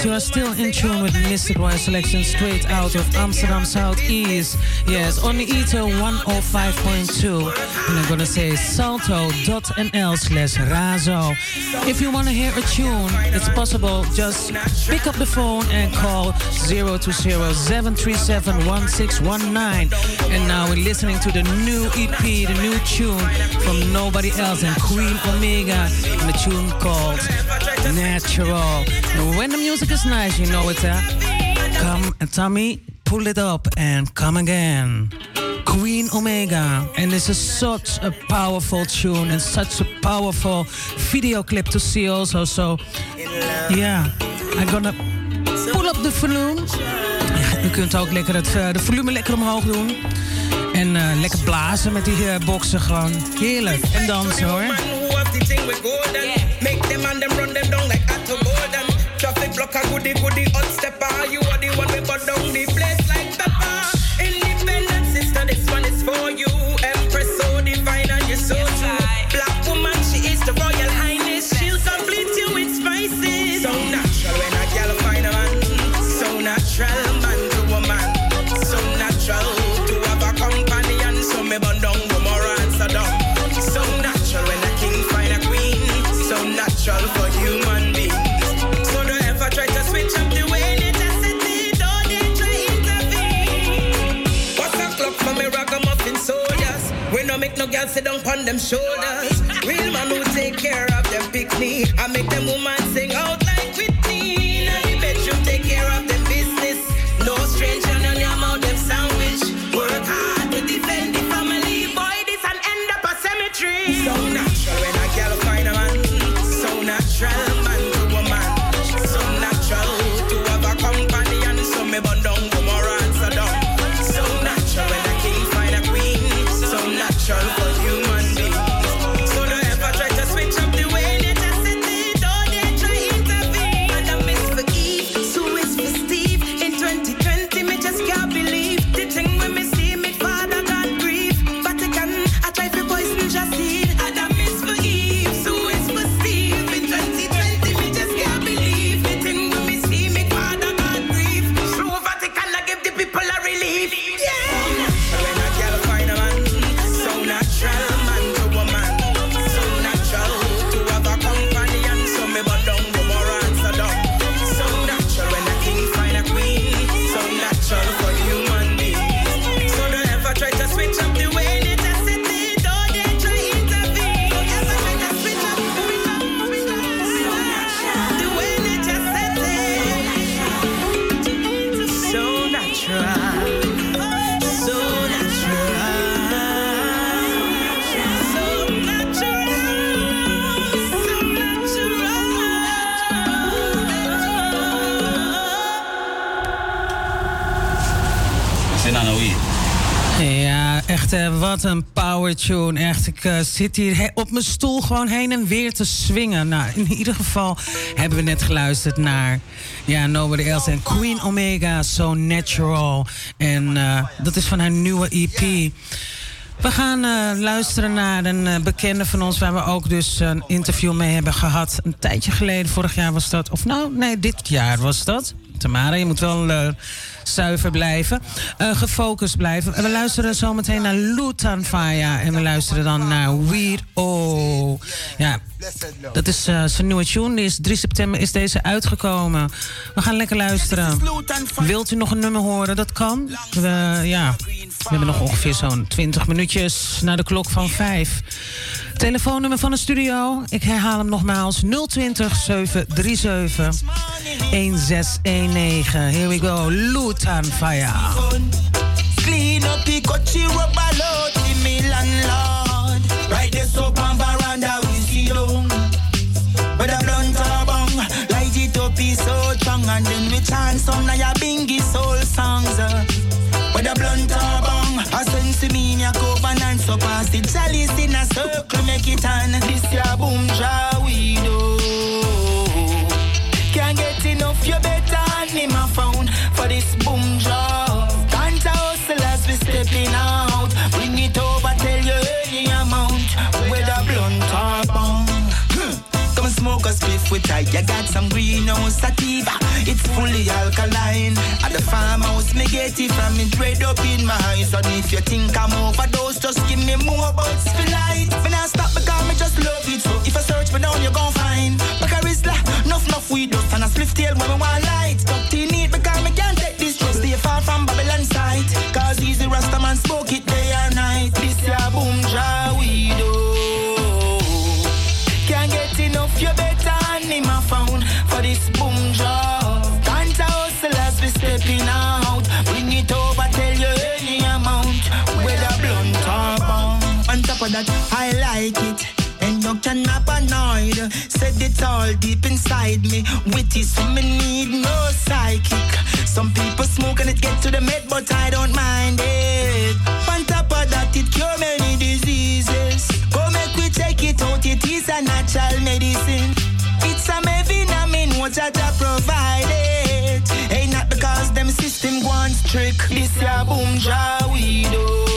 you are still in tune with Mystic Royal Selection straight out of Amsterdam Southeast. Yes, on the ETO 105.2. And I'm gonna say salto.nl slash razo. If you wanna hear a tune, it's possible. Just pick up the phone and call 020-737-1619. And now we're listening to the new EP, the new tune from Nobody Else and Queen Omega. And the tune called natural. When the music is nice, you know it. Uh, come, Tommy, pull it up and come again. Queen Omega. And this is such a powerful tune and such a powerful video clip to see also. So, yeah, I'm gonna pull up the volume. Je u kunt ook lekker het, eh, de volume lekker omhoog doen. En eh, lekker blazen met die boxen gewoon. Heerlijk. En dansen hoor. thing with golden. Yeah. Make them and them run them down like at golden. Traffic block a goody goody hot stepper. You are the one we burn down the place. Girls sit down on them shoulders. Real man who take care of them pick me. I make them woman wat een power tune. Echt, ik eh, zit hier op mijn stoel gewoon heen en weer te swingen. Nou, in ieder geval hebben we net geluisterd naar ja, Nobody Else en Queen Omega, So Natural. En eh, dat is van haar nieuwe EP. We gaan eh, luisteren naar een bekende van ons, waar we ook dus een interview mee hebben gehad. Een tijdje geleden, vorig jaar was dat. Of nou, nee, dit jaar was dat. Tamara, je moet wel eh, zuiver blijven. eh, gefocust blijven. En we luisteren zometeen naar Lutan. En we luisteren dan naar Weird Oh. Ja, dat is eh, zijn nieuwe tune. Die is 3 september is deze uitgekomen. We gaan lekker luisteren. Wilt u nog een nummer horen? Dat kan. We, ja, we hebben nog ongeveer zo'n 20 minuutjes naar de klok van 5. Telefoonnummer van de studio. Ik herhaal hem nogmaals. 020 737 1619. Here we go. Lutan Fire. Clean up the coachy rubber load, the me landlord. Right there, so on veranda, we see a blunt or bong, light it up, is so strong. And then we chant some your bingy soul songs. uh. With a blunt bong, a sense me in your covenant, so pass the in a circle, make it on. This your boom jaw smoke a spliff with I. You got some greenhouse sativa. It's fully alkaline. At the farmhouse, me get it from it red up in my eyes. And if you think I'm overdose, just give me more for light. When I stop because me just love it. So if I search me down, you gon' find. Like a Rizla, enough, enough weed dust. And a spliff tail when me want light. Tucked in it because me can't take this trust. Stay far from Babylon sight. Cause easy Rasta man smoke it day and night. This ya boom jaw that, I like it. And you cannot annoyed. Said it's all deep inside me. Witty, so me need no psychic. Some people smoke and it get to the med, but I don't mind it. On top of that, it cure many diseases. Go make we take it out, it is a natural medicine. It's a vitamin, what I provide it. Ain't not because them system wants trick. This ya boom jaw we do.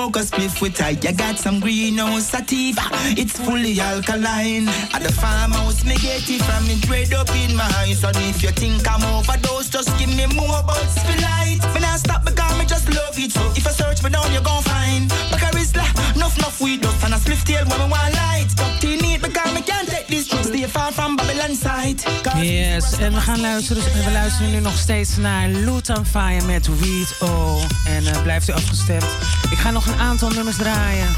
Smoke a spliff with I. You got some greenhouse sativa, it's fully alkaline. At the farmhouse, me get it from it red up in my eyes. And if you think I'm overdose, just give me more for light. Me not stop because me just love it. So if I search me down, you gon' find. Enough, weed dust and a spliff tail when me want light. In it because me can't take this drugs. Stay far from Babylon side. Yes, en we gaan luisteren. We luisteren nu nog steeds naar Lutan Fire met Weed O. En eh, blijft u afgestemd. Ik ga nog een aantal nummers draaien.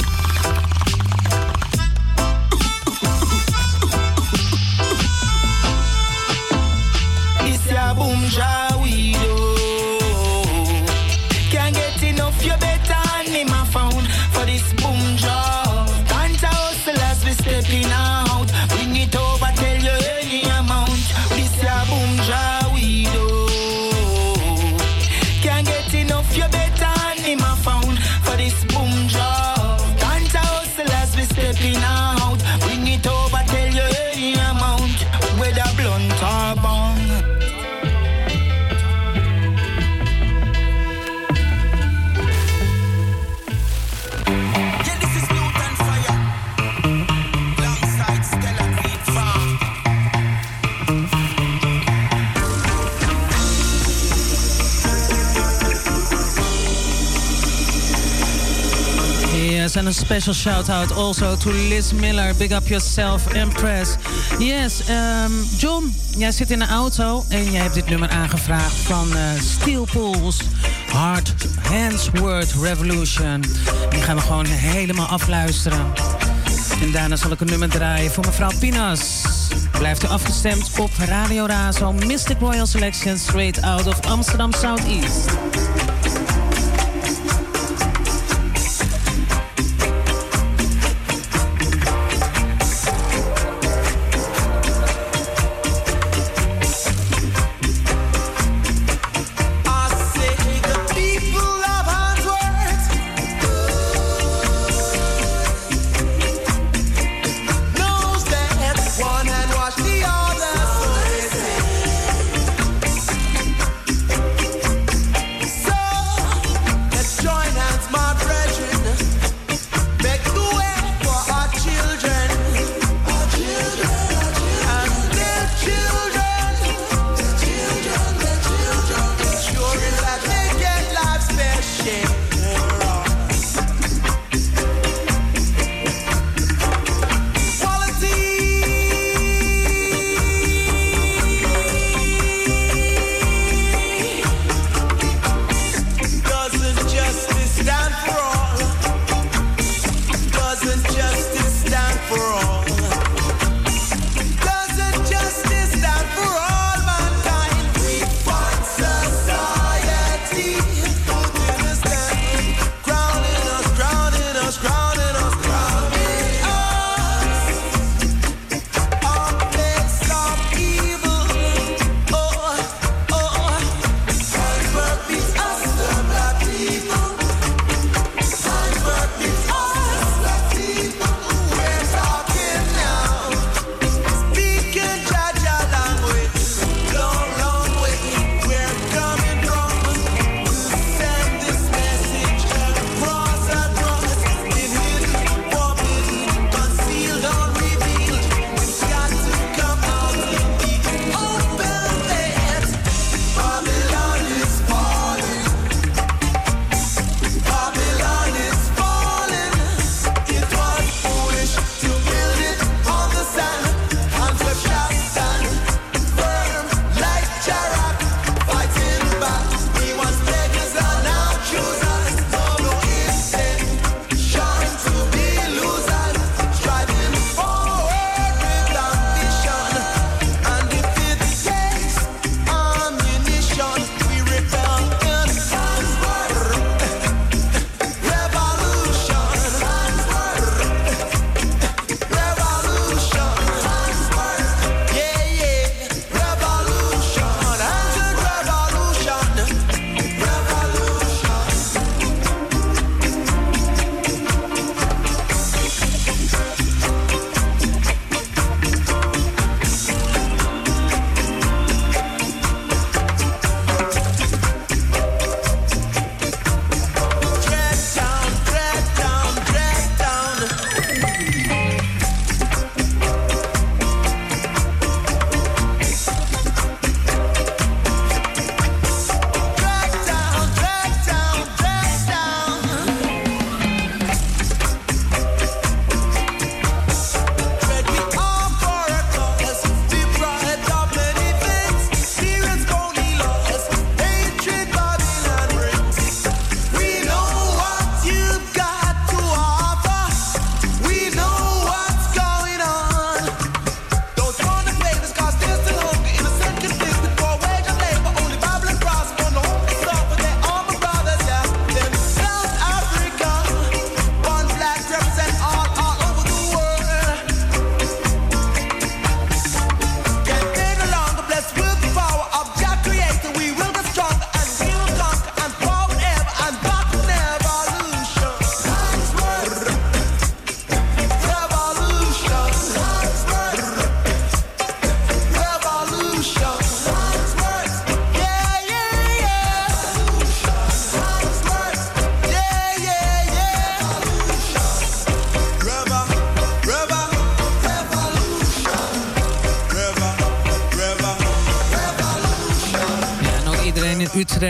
This boom ja Juanito Yes, and a special shout out also to Liz Miller. Big up yourself, Impress. Yes, ehm, John, jij zit in de auto en jij hebt dit nummer aangevraagd van eh Steel Pulse. Hard Hands Word Revolution. Die gaan we gewoon helemaal afluisteren. En daarna zal ik een nummer draaien voor mevrouw Pinas. Blijft u afgestemd op Radio Razo, Mystic Royal Selection, straight out of Amsterdam Southeast.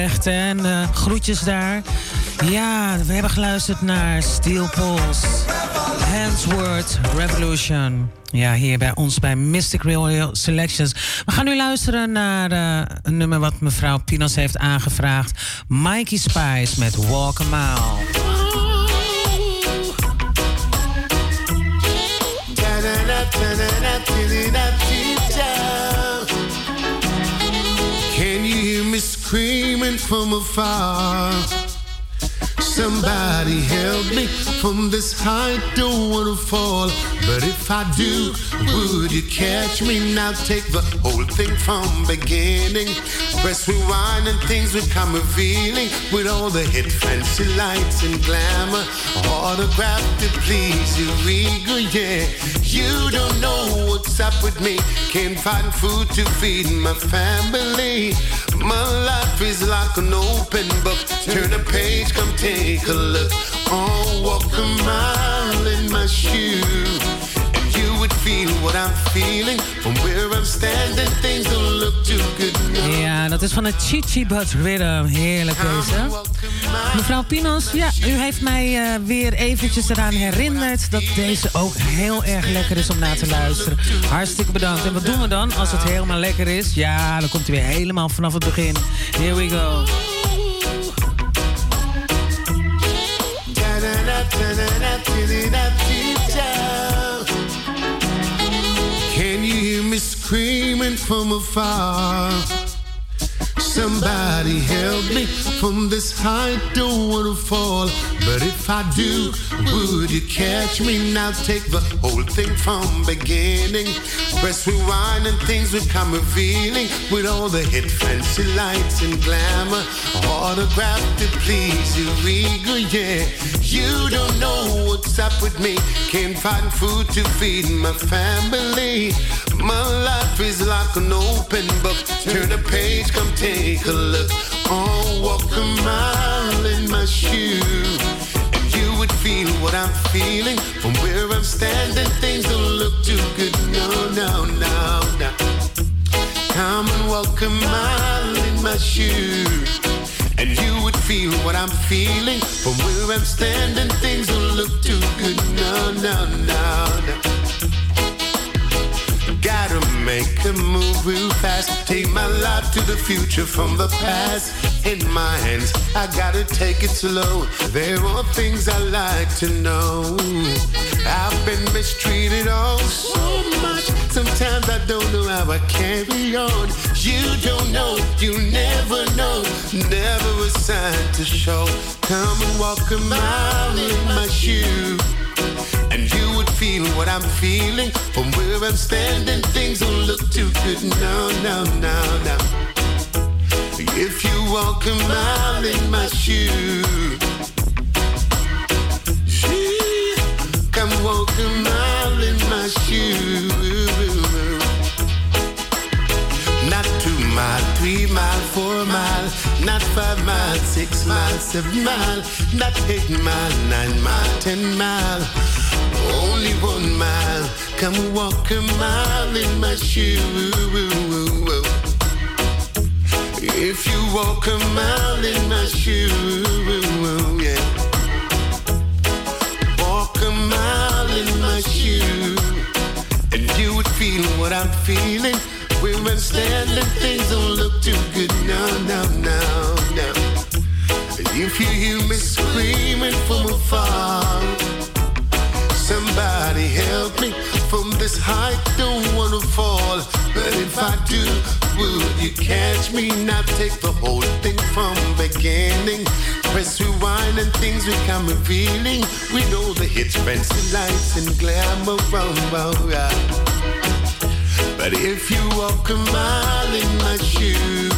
En eh, groetjes daar. Ja, we hebben geluisterd naar Steel Pulse, Handsworth Revolution. Ja, hier bij ons bij Mystic Real Selections. We gaan nu luisteren naar eh, een nummer wat mevrouw Pinos heeft aangevraagd. Mikey Spice met Walk a Mile. From afar? Somebody help me from this height, don't wanna fall. But if I do, would you catch me now? Take the whole thing from beginning. Press rewind and things become revealing with all the hit fancy lights and glamour. Autograph to please you, ego, yeah. You don't know what's up with me. Can't find food to feed my family. My life is like an open book. Turn a page, come take a look. Oh, walk a mile in my shoe. And you would feel what I'm feeling. From where I'm standing, things don't look too good. No. Ja, dat is van het Chichi Butt Rhythm. Heerlijk deze. Mevrouw Pinos, ja, u heeft mij eh, weer eventjes eraan herinnerd... dat deze ook heel erg lekker is om naar te luisteren. Hartstikke bedankt. En wat doen we dan als het helemaal lekker is? Ja, dan komt hij weer helemaal vanaf het begin. Here we go. Can you hear me screaming from afar? Somebody help me from this height, don't wanna fall. But if I do, would you catch me now? Take the whole thing from beginning. Press rewind and things become revealing with all the hit fancy lights and glamour. Autograph to please you, ego, yeah. You don't know what's up with me. Can't find food to feed my family. My life is like an open book. Turn a page, come take a look. Oh, walk a mile in my shoe. And you would feel what I'm feeling. From where I'm standing, things don't look too good. No, no, no, no. Come and walk a mile in my shoe. And you would feel what I'm feeling. From where I'm standing, things don't look too good. No, no, no, no. Make a move real fast. Take my life to the future from the past. In my hands, I gotta take it slow. There are things I like to know. I've been mistreated oh so much. Sometimes I don't know how I carry on. You don't know, you never know. Never a sign to show. Come and walk a mile in my shoe. And you feel what I'm feeling from where I'm standing. Things don't look too good. No, no, no, no. If you walk a mile in my shoe, Gee, come walk a mile in my shoe. Not two mile, three mile, four mile, not five mile, six mile, seven mile, not eight mile, nine mile, ten mile. Only one mile, come walk a mile in my shoe. If you walk a mile in my shoe, yeah. Walk a mile in my shoe, and you would feel what I'm feeling. I'm standing, things don't look too good. No, no, no, no. If you hear me screaming from afar. Somebody help me from this height, don't wanna fall. But if I do, would you catch me? Now take the whole thing from beginning. Press rewind and things become revealing. We know the hits, fancy lights and glamour. But if you walk a mile in my shoe,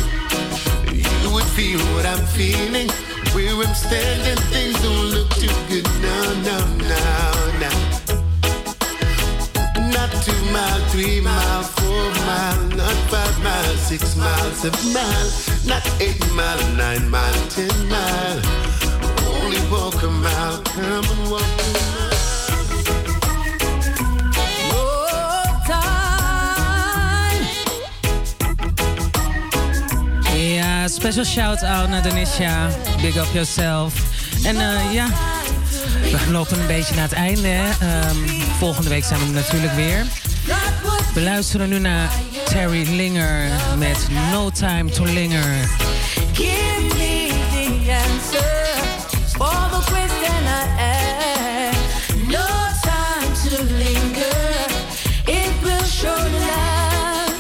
you would feel what I'm feeling. Where I'm standing, things don't look too good. No, no, no, no. Not two mile, three mile, four mile, not five mile, six mile, seven mile, not eight mile, nine mile, ten mile. Only walk a mile, come and walk a mile. Special shout-out naar Denisha. Big up yourself. En eh, ja, we lopen een beetje naar het einde. Ehm, volgende week zijn we natuurlijk weer. We luisteren nu naar Terry Linger met No Time to Linger. Give me the answer for the question I ask. No time to linger. It will surely last.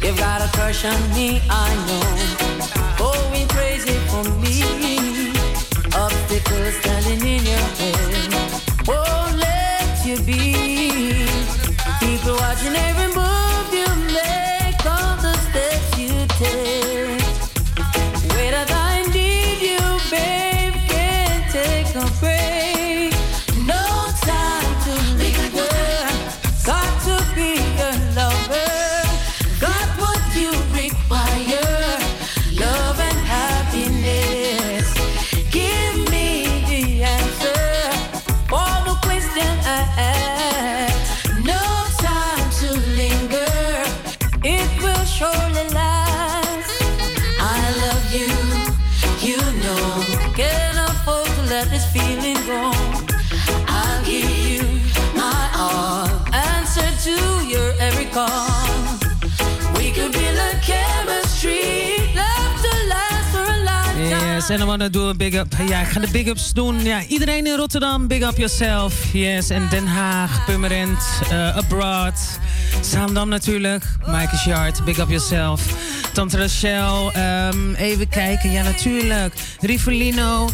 You've got a crush on me, I know. En dan wanna do a big up. Ja, ik ga de big ups doen. Ja, iedereen in Rotterdam, big up yourself. Yes, en Den Haag, Purmerend, eh, Abroad. Zaandam natuurlijk, Maaike Yard, big up yourself. Tante Rachel, ehm, even kijken. Ja, natuurlijk. Rivolino,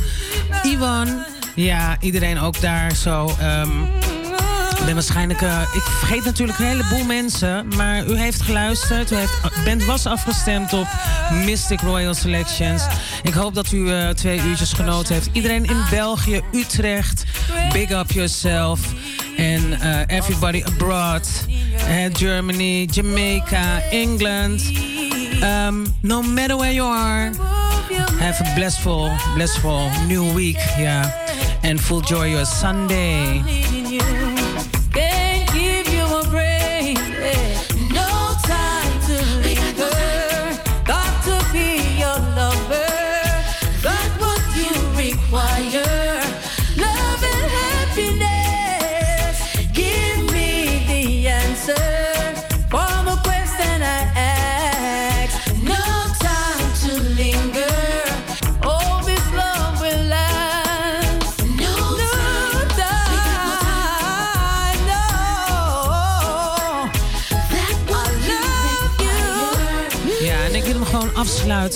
Iwan. Ja, iedereen ook daar zo. ehm, ik ben waarschijnlijk. eh, ik vergeet natuurlijk een heleboel mensen. Maar u heeft geluisterd. U heeft, bent, was afgestemd op Mystic Royal Selections. Ik hoop dat u eh, twee uurtjes genoten heeft. Iedereen in België, Utrecht. Big up yourself. En eh, everybody abroad. Germany, Jamaica, England. Um, no matter where you are. Have a blissful, blissful new week. Yeah. And full joy your Sunday.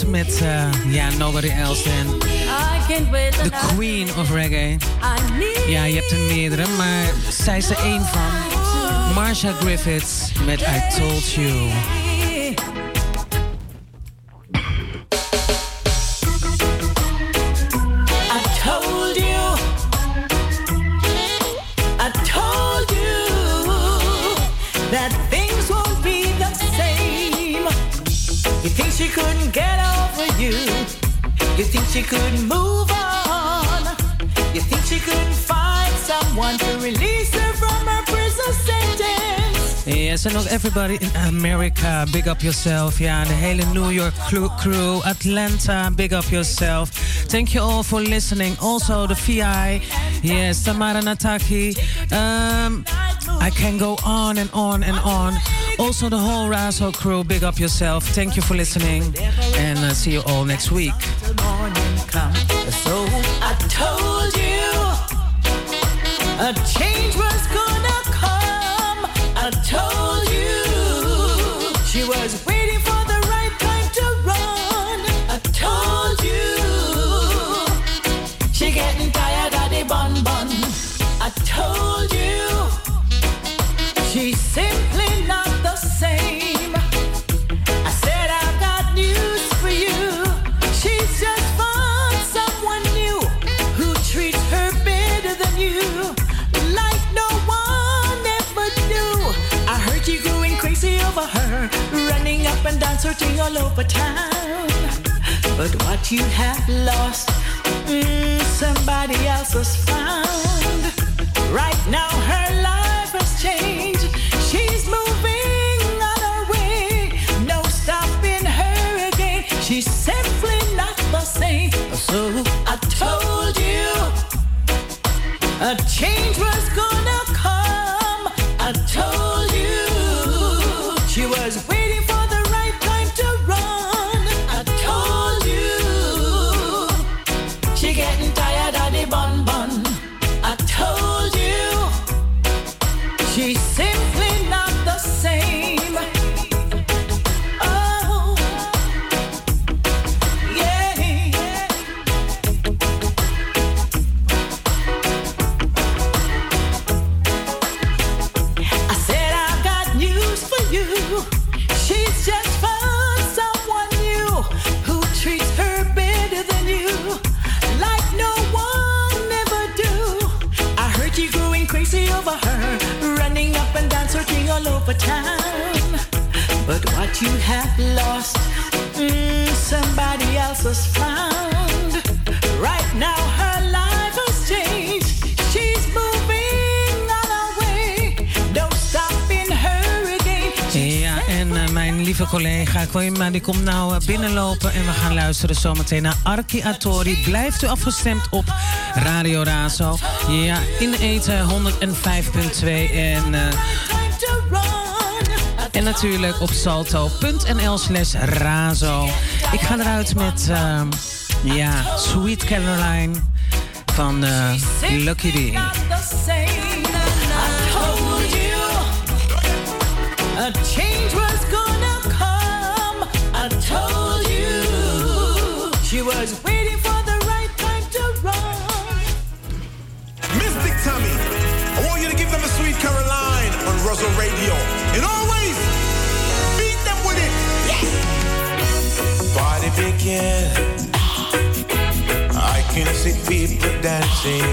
Met eh, ja, Nobody Else than The Queen of Reggae. Ja, je hebt er meerdere, maar zij is er één van. Marsha Griffiths met I Told You. She couldn't move on? You think she couldn't find someone to release her from her prison sentence? Yes, en ook everybody in America, big up yourself. Ja, de hele New York crew, Atlanta, big up yourself. Thank you all for listening. Also the VI, yes, Tamara Nataki. Um, I can go on and on and on. Also the whole Razo crew, big up yourself. Thank you for listening, and uh, see you all next week. So I told you a change was and all over town. But what you have lost, mm, somebody else has found. Right now her life has changed. She's moving on her way. No stopping her again. She's simply not the same. So I told you a change was good. Collega Koima, die komt nou eh, binnenlopen. En we gaan luisteren zometeen naar Arki Atori. Blijft u afgestemd op Radio Razo. Ja, in eten 105.2 en... eh, en natuurlijk op salto.nl slash razo. Ik ga eruit met, ehm, ja, Sweet Caroline van eh, Lucky D. Radio. And always beat them with it. Party begin. I can see people dancing.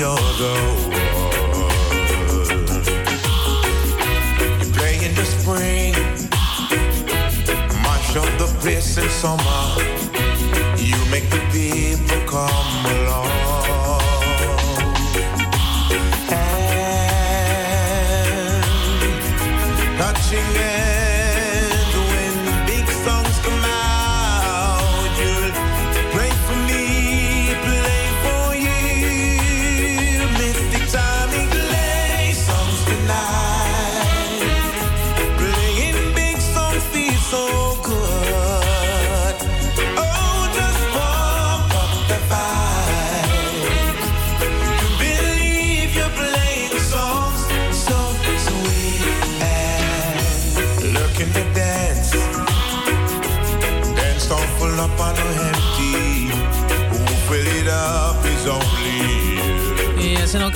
You're the one. You play in the spring, mash up the place in summer. You make the people come along. everything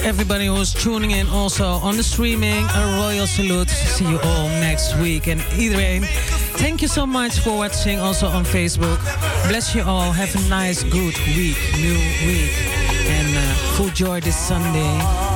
everybody who's tuning in also on the streaming, a royal salute. See you all next week. And iedereen, thank you so much for watching also on Facebook. Bless you all. Have a nice, good week, new week. And uh, full joy this Sunday.